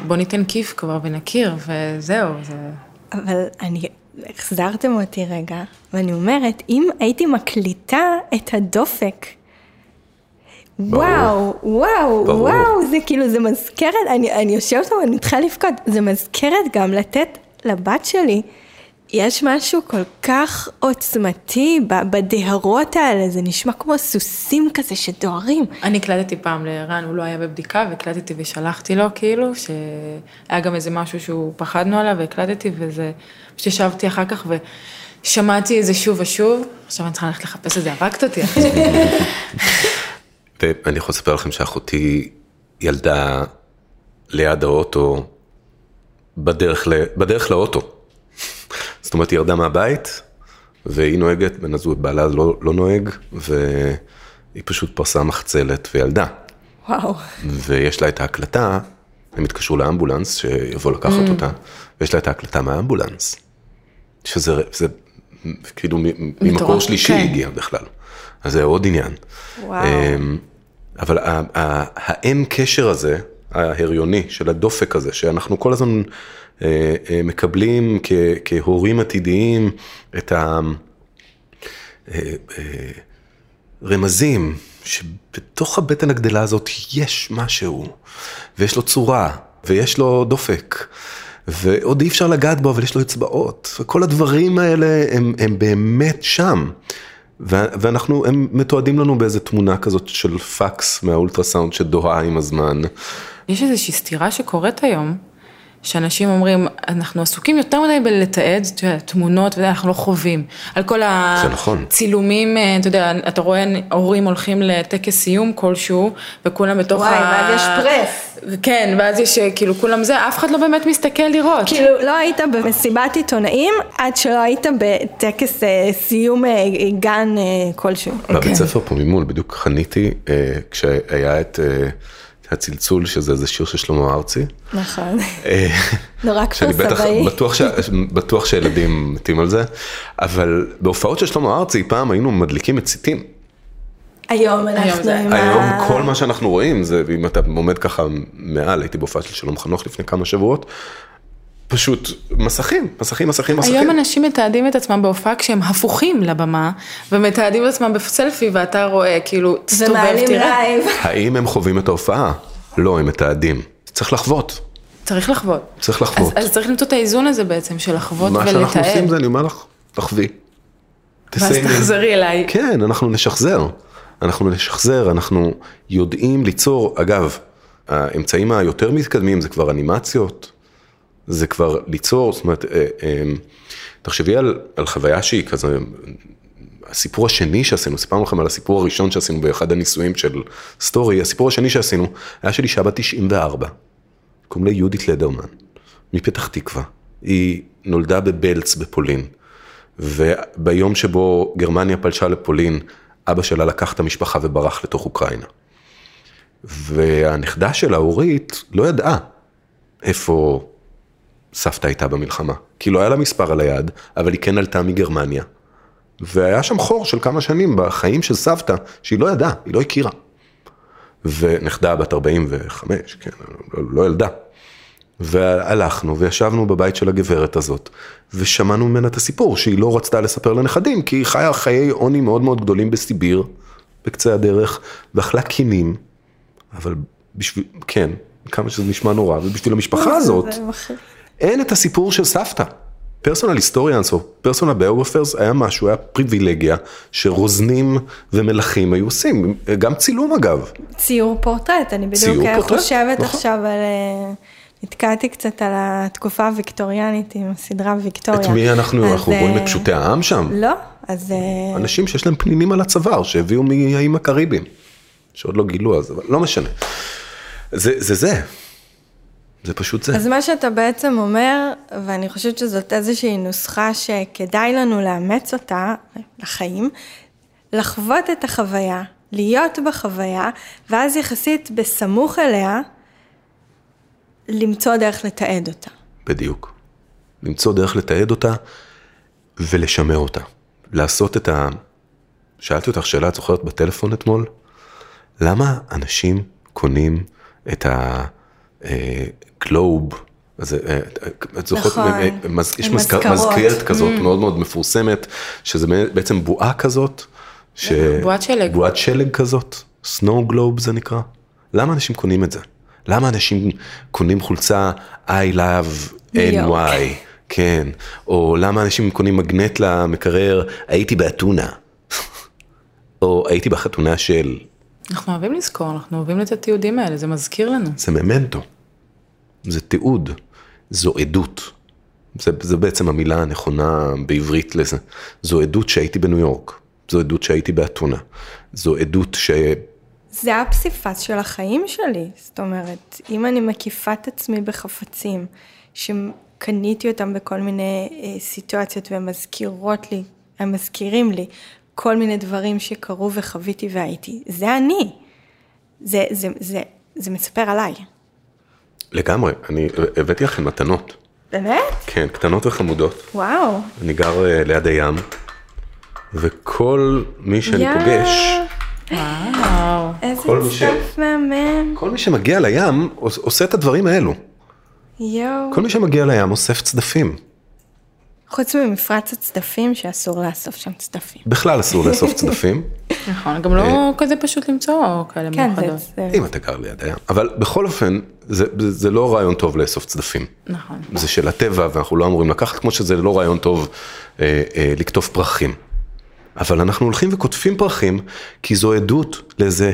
בוא ניתן כיף כבר ונכיר, וזהו, זה... אבל אני, החזרתם אותי רגע, ואני אומרת, אם הייתי מקליטה את הדופק, ברור. וואו, וואו, ברור. וואו, זה כאילו, זה מזכרת, אני, אני יושבת פה ואני מתחילה לבכות, זה מזכרת גם לתת לבת שלי, יש משהו כל כך עוצמתי בדהרות האלה, זה נשמע כמו סוסים כזה שדוהרים. אני הקלטתי פעם לערן, הוא לא היה בבדיקה, והקלטתי ושלחתי לו, כאילו, שהיה גם איזה משהו שהוא פחדנו עליו, והקלטתי, וזה, פשוט ישבתי אחר כך ושמעתי את זה שוב ושוב, עכשיו אני צריכה ללכת לחפש את זה, הרגת אותי עכשיו. ואני יכול לספר לכם שאחותי ילדה ליד האוטו בדרך, ל... בדרך לאוטו. זאת אומרת, היא ירדה מהבית, והיא נוהגת, בן הזוג, בעלה לא, לא נוהג, והיא פשוט פרסה מחצלת וילדה. וואו. ויש לה את ההקלטה, הם התקשרו לאמבולנס שיבוא לקחת אותה, ויש לה את ההקלטה מהאמבולנס. שזה זה, כאילו ממקור שלישי כן. הגיע בכלל. אז זה עוד עניין. וואו. אמ, אבל ה- ה- האין קשר הזה, ההריוני, של הדופק הזה, שאנחנו כל הזמן אה, אה, מקבלים כ- כהורים עתידיים את הרמזים, שבתוך הבטן הגדלה הזאת יש משהו, ויש לו צורה, ויש לו דופק. ועוד אי אפשר לגעת בו, אבל יש לו אצבעות, וכל הדברים האלה הם, הם באמת שם. ואנחנו, הם מתועדים לנו באיזה תמונה כזאת של פקס מהאולטרסאונד שדוהה עם הזמן. יש איזושהי סתירה שקורית היום, שאנשים אומרים, אנחנו עסוקים יותר מדי בלתעד, תמונות, וזה, אנחנו לא חווים. על כל זה נכון. הצילומים, אה, אתה יודע, אתה רואה הורים הולכים לטקס סיום כלשהו, וכולם בתוך וואי, ה... ואז יש פרס. כן, ואז יש אה, כאילו כולם זה, אף אחד לא באמת מסתכל לראות. כאילו, לא היית במסיבת עיתונאים עד שלא היית בטקס אה, סיום אה, גן אה, כלשהו. בבית ספר פה ממול, בדיוק חניתי אה, כשהיה את אה, הצלצול, שזה איזה שיר של שלמה ארצי. נכון. אה, נורא שאני בטח, כפר-סבאי. בטוח, ש... בטוח שילדים מתים על זה, אבל בהופעות של שלמה ארצי פעם היינו מדליקים מציתים. היום אנחנו עם היום ה... כל מה שאנחנו רואים זה, אם אתה עומד ככה מעל, הייתי בהופעה של שלום חנוך לפני כמה שבועות, פשוט מסכים, מסכים, מסכים, מסכים. היום אנשים מתעדים את עצמם בהופעה כשהם הפוכים לבמה, ומתעדים את עצמם בסלפי, ואתה רואה, כאילו, תסתובב, תראה. האם הם חווים את ההופעה? לא, הם מתעדים. צריך לחוות, צריך לחוות. צריך אז, לחוות. אז צריך למצוא את האיזון הזה בעצם, של לחוות מה שאנחנו עושים ולתעד. זה, אני אומר לך, תחווי. ואז. תחזרי אליי. כן, אנחנו נשחזר. אנחנו נשחזר, אנחנו יודעים ליצור, אגב, האמצעים היותר מתקדמים זה כבר אנימציות, זה כבר ליצור, זאת אומרת, אה, אה, תחשבי על, על חוויה שהיא כזה, הסיפור השני שעשינו, סיפרנו לכם על הסיפור הראשון שעשינו באחד הניסויים של סטורי, הסיפור השני שעשינו היה של אישה בת 94, קוראים לה יהודית לדרמן, מפתח תקווה. היא נולדה בבלץ בפולין, וביום שבו גרמניה פלשה לפולין, אבא שלה לקח את המשפחה וברח לתוך אוקראינה. והנכדה שלה, אורית, לא ידעה איפה סבתא הייתה במלחמה. כי לא היה לה מספר על היד, אבל היא כן עלתה מגרמניה. והיה שם חור של כמה שנים בחיים של סבתא, שהיא לא ידעה, היא לא הכירה. ונכדה בת 45, כן, לא, לא ילדה. והלכנו וישבנו בבית של הגברת הזאת, ושמענו ממנה את הסיפור שהיא לא רצתה לספר לנכדים, כי היא חיה חיי עוני מאוד מאוד גדולים בסיביר, בקצה הדרך, ואכלה קינים, אבל בשביל, כן, כמה שזה נשמע נורא, ובשביל המשפחה הזאת. אין את הסיפור של סבתא. פרסונל היסטוריאנס או פרסונל ביוגרפרס היה משהו, היה פריבילגיה שרוזנים ומלכים היו עושים, גם צילום אגב. ציור פורטרט, אני בדיוק אה, פורטרט, חושבת נכון. עכשיו על... אה, נתקעתי קצת על התקופה הוויקטוריאנית עם הסדרה ויקטוריה. את מי אנחנו, אז, אנחנו רואים אה, את פשוטי העם שם? לא, אז... אנשים שיש להם פנינים על הצוואר, שהביאו מהאיים הקריביים, שעוד לא גילו אז, אבל לא משנה. זה זה זה, זה פשוט זה. אז מה שאתה בעצם אומר, ואני חושבת שזאת איזושהי נוסחה שכדאי לנו לאמץ אותה לחיים, לחוות את החוויה, להיות בחוויה, ואז יחסית בסמוך אליה, למצוא דרך לתעד אותה. בדיוק. למצוא דרך לתעד אותה ולשמר אותה. לעשות את ה... שאלתי אותך שאלה, את זוכרת בטלפון אתמול? למה אנשים קונים את הגלוב, אז, אה, את זוכרת, נכון, אה, מז- יש. מזכרת כזאת מאוד מאוד מפורסמת, שזה בעצם בועה כזאת, ש... בועת שלג. בועת שלג כזאת, סנואו גלוב זה נקרא. למה אנשים קונים את זה? למה אנשים קונים חולצה I love. NY, כן, או למה אנשים קונים מגנט למקרר, הייתי באתונה, או הייתי בחתונה של, אנחנו אוהבים לזכור, אנחנו אוהבים את התיעודים האלה, זה מזכיר לנו. זה ממנטו, זה תיעוד, זו עדות. זה, זה בעצם המילה הנכונה בעברית לזה. זו עדות שהייתי בניו יורק, זו עדות שהייתי באתונה, זו עדות ש... זה הפסיפס של החיים שלי, זאת אומרת, אם אני מקיפה את עצמי בחפצים, שקניתי אותם בכל מיני אה, סיטואציות והם מזכירות לי, הם מזכירים לי כל מיני דברים שקרו וחוויתי והייתי, זה אני. זה, זה, זה, זה מספר עליי. לגמרי, אני הבאתי לכם מתנות. באמת? כן, קטנות וחמודות. וואו. אני גר אה, ליד הים, וכל מי שאני יא, פוגש, וואו. איזה כל מי ש- צף מהמם. כל מי שמגיע לים עוש- עושה את הדברים האלו. יואו. כל מי שמגיע לים אוסף צדפים. חוץ ממפרץ הצדפים, שאסור לאסוף שם צדפים. בכלל אסור לאסוף צדפים, נכון, גם לא כזה פשוט למצוא כאלה כן, זה, מיוחדות. זה... אם אתה גר ליד הים. אבל בכל אופן, זה, זה זה לא רעיון טוב לאסוף צדפים. נכון. זה של הטבע ואנחנו לא אמורים לקחת, כמו שזה לא רעיון טוב אה, אה, לקטוף פרחים. אבל אנחנו הולכים וקוטפים פרחים, כי זו עדות לזה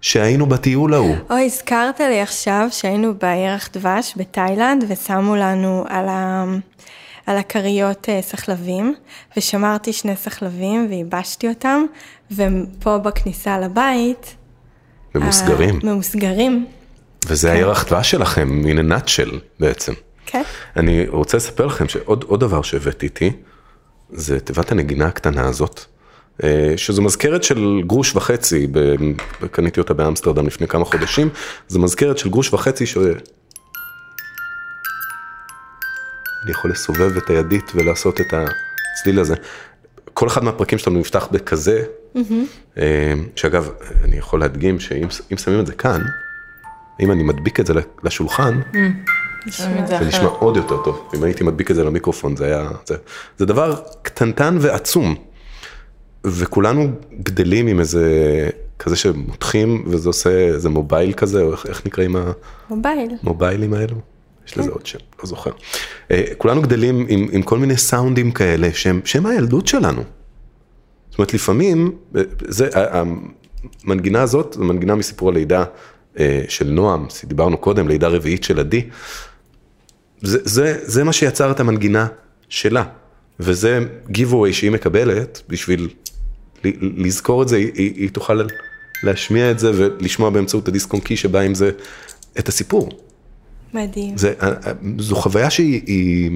שהיינו בטיול ההוא. אוי, הזכרת לי עכשיו שהיינו בירח דבש בתאילנד ושמו לנו על, ה... על הכריות אה, סחלבים, ושמרתי שני סחלבים וייבשתי אותם, ופה בכניסה לבית... ממוסגרים. ה- ממוסגרים, וזה הירח דבש שלכם, a nutshell בעצם. כן. אני רוצה לספר לכם שעוד עוד דבר שהבאתי איתי, זה תיבת הנגינה הקטנה הזאת, אה, שזו מזכרת של גרוש וחצי, קניתי אותה באמסטרדם לפני כמה חודשים, זו מזכרת של גרוש וחצי אני יכול לסובב את הידית ולעשות את הצליל הזה. כל אחד מהפרקים שלנו נפתח בכזה, אה, שאגב, אני יכול להדגים שאם אם שמים את זה כאן, אם אני מדביק את זה לשולחן, את זה זה נשמע. עוד יותר טוב. אם הייתי מדביק את זה למיקרופון, זה היה... זה, זה דבר קטנטן ועצום. וכולנו גדלים עם איזה כזה שמותחים, וזה עושה איזה מובייל כזה, או איך, איך נקראים מובייל. המוביילים האלו? יש לזה עוד שם, לא זוכר. אה, כולנו גדלים עם, עם כל מיני סאונדים כאלה, שהם, שהם הילדות שלנו. זאת אומרת, לפעמים, אה, זה, המנגינה הזאת, זו מנגינה מסיפור הלידה אה, של נועם, דיברנו קודם, לידה רביעית של עדי. זה, זה, זה מה שיצר את המנגינה שלה, וזה giveaway שהיא מקבלת בשביל לזכור את זה, היא, היא תוכל להשמיע את זה ולשמוע באמצעות הדיסק און קי שבא עם זה את הסיפור. מדהים. זה, אה, אה, זו חוויה שהיא היא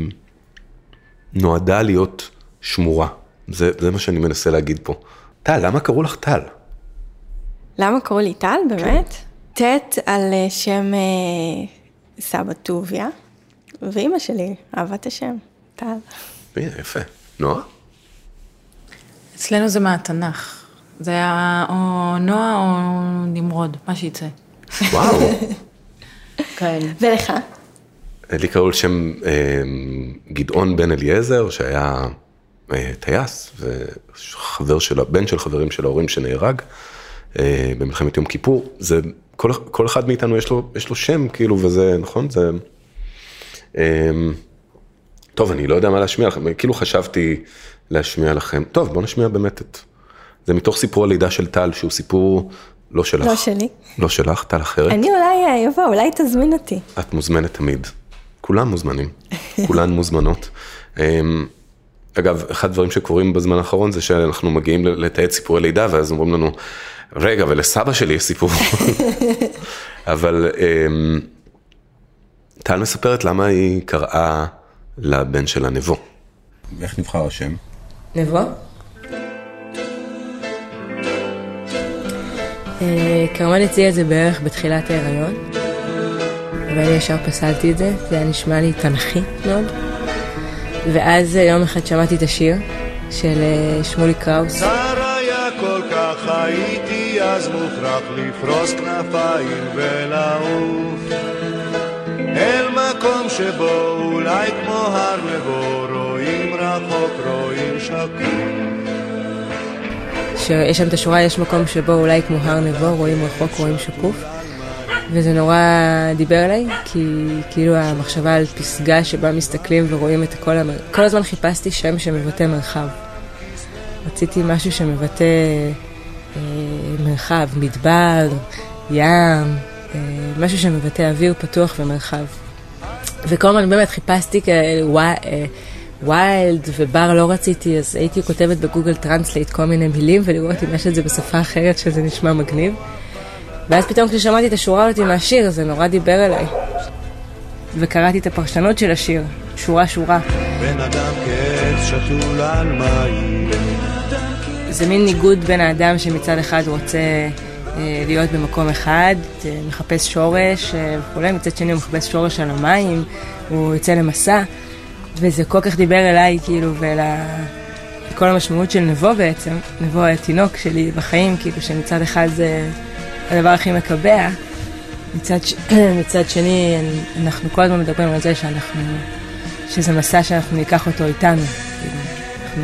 נועדה להיות שמורה, זה, זה מה שאני מנסה להגיד פה. טל, למה קראו לך טל? למה קראו לי טל, באמת? ט' על אה, שם סבא טוביה, ואימא שלי, אהבת השם, טל. הנה, יפה. נועה? אצלנו זה מהתנ"ך. זה היה או נועה או נמרוד, מה שיצא. וואו. כאלה. ולך? לי קראו על שם אה, גדעון בן אליעזר, שהיה אה, טייס, וחבר של, בן של חברים של ההורים שנהרג אה, במלחמת יום כיפור. זה, כל, כל אחד מאיתנו יש לו, יש לו שם, כאילו, וזה, נכון? זה... אמ, טוב, אני לא יודע מה להשמיע לכם, כאילו חשבתי להשמיע לכם. טוב, בוא נשמיע באמת את... זה מתוך סיפור הלידה של טל, שהוא סיפור לא שלך. לא שלי. לא שלך, טל אחרת. אני אולי אבוא, אולי תזמין אותי. את מוזמנת תמיד. כולם מוזמנים, כולן מוזמנות. אמ, אגב, אחד הדברים שקורים בזמן האחרון זה שאנחנו מגיעים לתעד סיפורי לידה, ואז אומרים לנו, רגע, ולסבא שלי יש סיפור. אבל אמ, טל מספרת למה היא קראה לבן שלה נבו. איך נבחר השם? נבו? אה, כרמן הציע את זה בערך בתחילת ההיריון, ואני ישר פסלתי את זה, זה היה נשמע לי תנכי מאוד. ואז יום אחד שמעתי את השיר של אה, שמולי קראוס. צר היה כל כך הייתי אז מוכרח לפרוס כנפיים ולעוף אל מקום שבו אולי כמו הר נבו רואים רחוק רואים שקוף שיש שם את השורה, יש מקום שבו אולי כמו הר נבו, רואים רחוק, רואים שקוף. וזה נורא דיבר אליי, כי כאילו המחשבה על פסגה שבה מסתכלים ורואים את הכל, המר... כל הזמן חיפשתי שם שמבטא מרחב. רציתי משהו שמבטא אה, מרחב, מדבר, ים, אה, משהו שמבטא אוויר פתוח ומרחב. וכל הזמן באמת חיפשתי כאלה, וואי, אה, ו wild ובר לא רציתי, אז הייתי כותבת ב Google Translate כל מיני מילים ולראות אם יש את זה בשפה אחרת שזה נשמע מגניב. ואז פתאום כששמעתי את השורה הזאת מהשיר, זה נורא דיבר אליי. וקראתי את הפרשנות של השיר, שורה שורה. בן אדם כעץ שתול על מים זה מין ניגוד בין האדם שמצד אחד רוצה אה, להיות במקום אחד, אה, מחפש שורש אה, וכולי, מצד שני הוא מחפש שורש על המים, הוא יוצא למסע, וזה כל כך דיבר אליי, כאילו, ול... כל המשמעות של נבו בעצם, נבו התינוק שלי בחיים, כאילו שמצד אחד זה הדבר הכי מקבע, מצד, ש... מצד שני אנחנו כל הזמן מדברים על זה שאנחנו, שזה מסע שאנחנו ניקח אותו איתנו, כאילו, אנחנו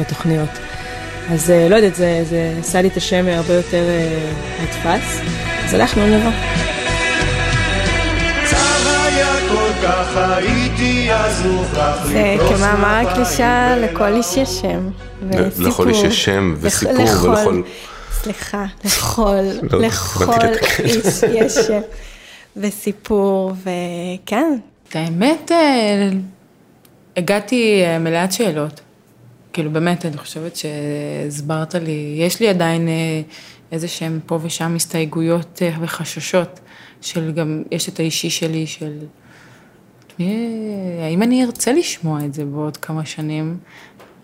בתוכניות. אז לא יודעת, זה, זה עשה לי את השם הרבה יותר uh, נתפס, אז הלכנו נבוא. זה כמאמר הקלישה, לכל איש יש שם. לכל איש יש שם וסיפור ולכל... סליחה, לכל, לכל איש יש שם וסיפור, וכן. את האמת, הגעתי מלאת שאלות. כאילו באמת, אני חושבת שהסברת לי, יש לי עדיין איזה שהם פה ושם הסתייגויות וחששות של גם, יש את האישי שלי של, האם אני ארצה לשמוע את זה בעוד כמה שנים?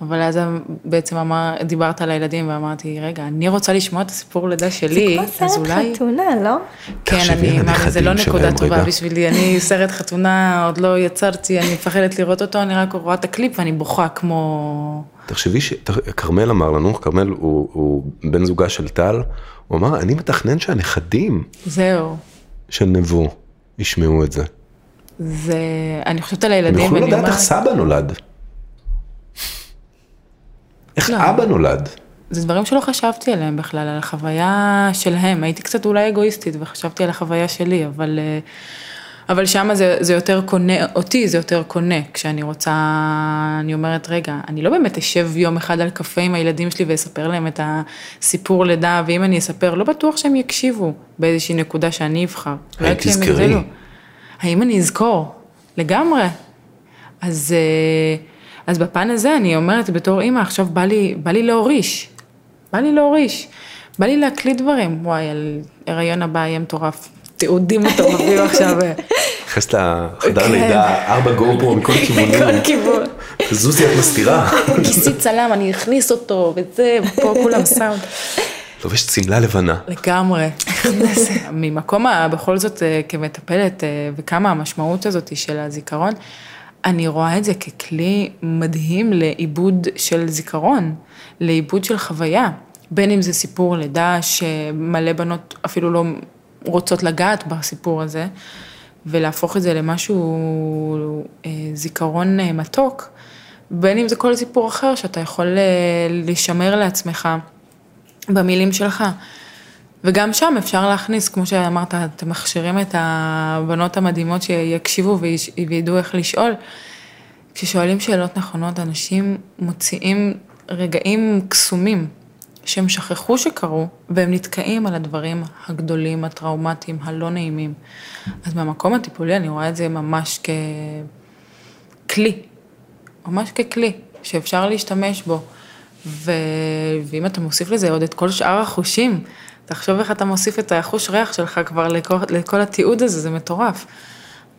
אבל אז בעצם אמר, דיברת על הילדים ואמרתי, רגע, אני רוצה לשמוע את הסיפור לידה שלי, אז אולי... זה כמו סרט חתונה, לא? כן, אני, מה, זה לא נקודה טובה רגע. בשבילי, אני סרט חתונה, עוד לא יצרתי, אני מפחדת לראות אותו, אני רק רואה את הקליפ ואני בוכה כמו... תחשבי שכרמל אמר לנו, כרמל הוא, הוא בן זוגה של טל, הוא אמר, אני מתכנן שהנכדים... זהו. של נבו ישמעו את זה. זה, אני חושבת על הילדים, הם יוכלו לדעת איך סבא נולד. איך לא. אבא נולד? זה דברים שלא חשבתי עליהם בכלל, על החוויה שלהם. הייתי קצת אולי אגואיסטית וחשבתי על החוויה שלי, אבל, אבל שם זה, זה יותר קונה, אותי זה יותר קונה. כשאני רוצה, אני אומרת, רגע, אני לא באמת אשב יום אחד על קפה עם הילדים שלי ואספר להם את הסיפור לידה, ואם אני אספר, לא בטוח שהם יקשיבו באיזושהי נקודה שאני אבחר. האם תזכרי? האם אני אזכור? לגמרי. אז... אז בפן הזה אני אומרת בתור אימא, עכשיו בא לי, בא לי להוריש, בא לי להוריש, בא לי להקליט דברים, וואי, על הריון הבא יהיה מטורף, תיעודים מביא עכשיו. נכנסת לחדר לידה, ארבע גו פרו מכל כיוונים. מכל כיוון. זוזי את מסתירה. כיסי צלם, אני אכניס אותו, וזה, ופה כולם סאונד. לובש שמלה לבנה. לגמרי. ממקום, בכל זאת, כמטפלת, וכמה המשמעות הזאת של הזיכרון, אני רואה את זה ככלי מדהים לעיבוד של זיכרון, לעיבוד של חוויה, בין אם זה סיפור לידה שמלא בנות אפילו לא רוצות לגעת בסיפור הזה, ולהפוך את זה למשהו, אה, זיכרון אה, מתוק, בין אם זה כל סיפור אחר שאתה יכול אה, לשמר לעצמך במילים שלך. וגם שם אפשר להכניס, כמו שאמרת, אתם מכשירים את הבנות המדהימות שיקשיבו וידעו איך לשאול. כששואלים שאלות נכונות, אנשים מוציאים רגעים קסומים שהם שכחו שקרו, והם נתקעים על הדברים הגדולים, הטראומטיים, הלא נעימים. אז מהמקום הטיפולי אני רואה את זה ממש ככלי, ממש ככלי, שאפשר להשתמש בו. ו... ואם אתה מוסיף לזה עוד את כל שאר החושים, תחשוב איך אתה מוסיף את החוש ריח שלך כבר לכל, לכל התיעוד הזה, זה מטורף.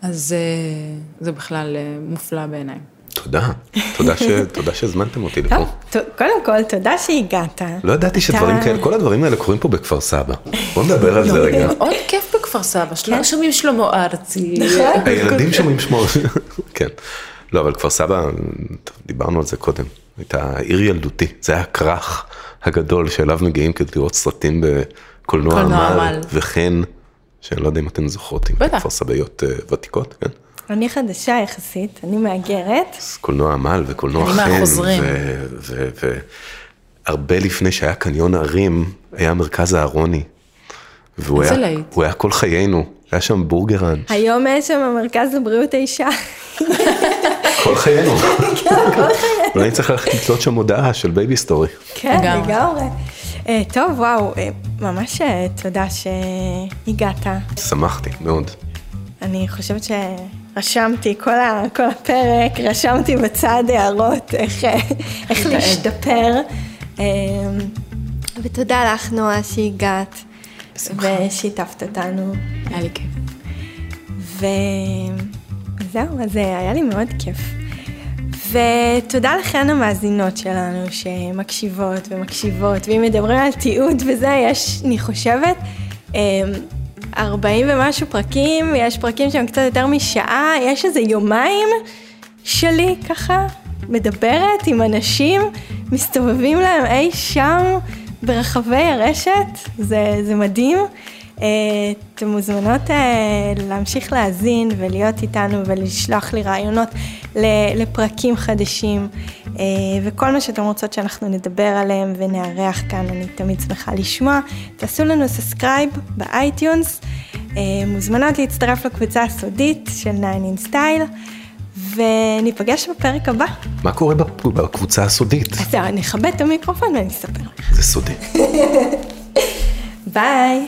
אז אה, זה בכלל אה, מופלא בעיניי. תודה, תודה, ש... תודה שהזמנתם אותי לפה. טוב, קודם כל, תודה שהגעת. לא ידעתי שדברים כאלה, כל הדברים האלה קורים פה בכפר סבא. בוא נדבר על זה רגע. מאוד כיף בכפר סבא, שלא שומעים שלמה ארצי. הילדים שומעים שמו, כן. לא, אבל כפר סבא, דיברנו על זה קודם, הייתה עיר ילדותי, זה היה הכרך הגדול שאליו מגיעים כדי לראות סרטים בקולנוע קולנוע עמל. וכן, שאני לא יודע אם אתן זוכרות, אם. כפר סבאיות אה, ותיקות, כן? אני חדשה יחסית, אני מהגרת. אז קולנוע עמל וקולנוע חן. והרבה לפני שהיה קניון ערים, היה מרכז אהרוני. והוא היה. הוא היה כל חיינו, היה שם בורגראנץ', היום יש שם מרכז לבריאות האישה. כל חיינו. אולי צריך ללכת לתלות שם מודעה של baby story. כן, לגמרי. אה, טוב, וואו, אה, ממש אה, תודה שהגעת. שמחתי מאוד. אני חושבת שרשמתי כל, ה, כל הפרק, רשמתי בצד הערות איך, איך להשתפר. ותודה לך, נועה, שהגעת. ושיתפת אותנו. היה לי כיף. וזהו, אז אה, היה לי מאוד כיף. ותודה לכן המאזינות שלנו שמקשיבות ומקשיבות, ואם מדברים על תיעוד וזה, יש, אני חושבת, אה, 40 ומשהו פרקים, יש פרקים שהם קצת יותר משעה, יש איזה יומיים שלי ככה, מדברת עם אנשים, מסתובבים להם אי שם ברחבי הרשת, זה, זה מדהים. אה, אתם מוזמנות אה, להמשיך להאזין ולהיות איתנו ולשלוח לי רעיונות לפרקים חדשים אה, וכל מה שאתם רוצות שאנחנו נדבר עליהם ונארח כאן, אני תמיד שמחה לשמוע. תעשו לנו subscribe ב-iTunes, מוזמנות להצטרף לקבוצה הסודית של 9 in Style וניפגש בפרק הבא. מה קורה בקבוצה הסודית? אז זהו, אני אכבד את המיקרופון ואני אספר לך. זה סודי. ביי.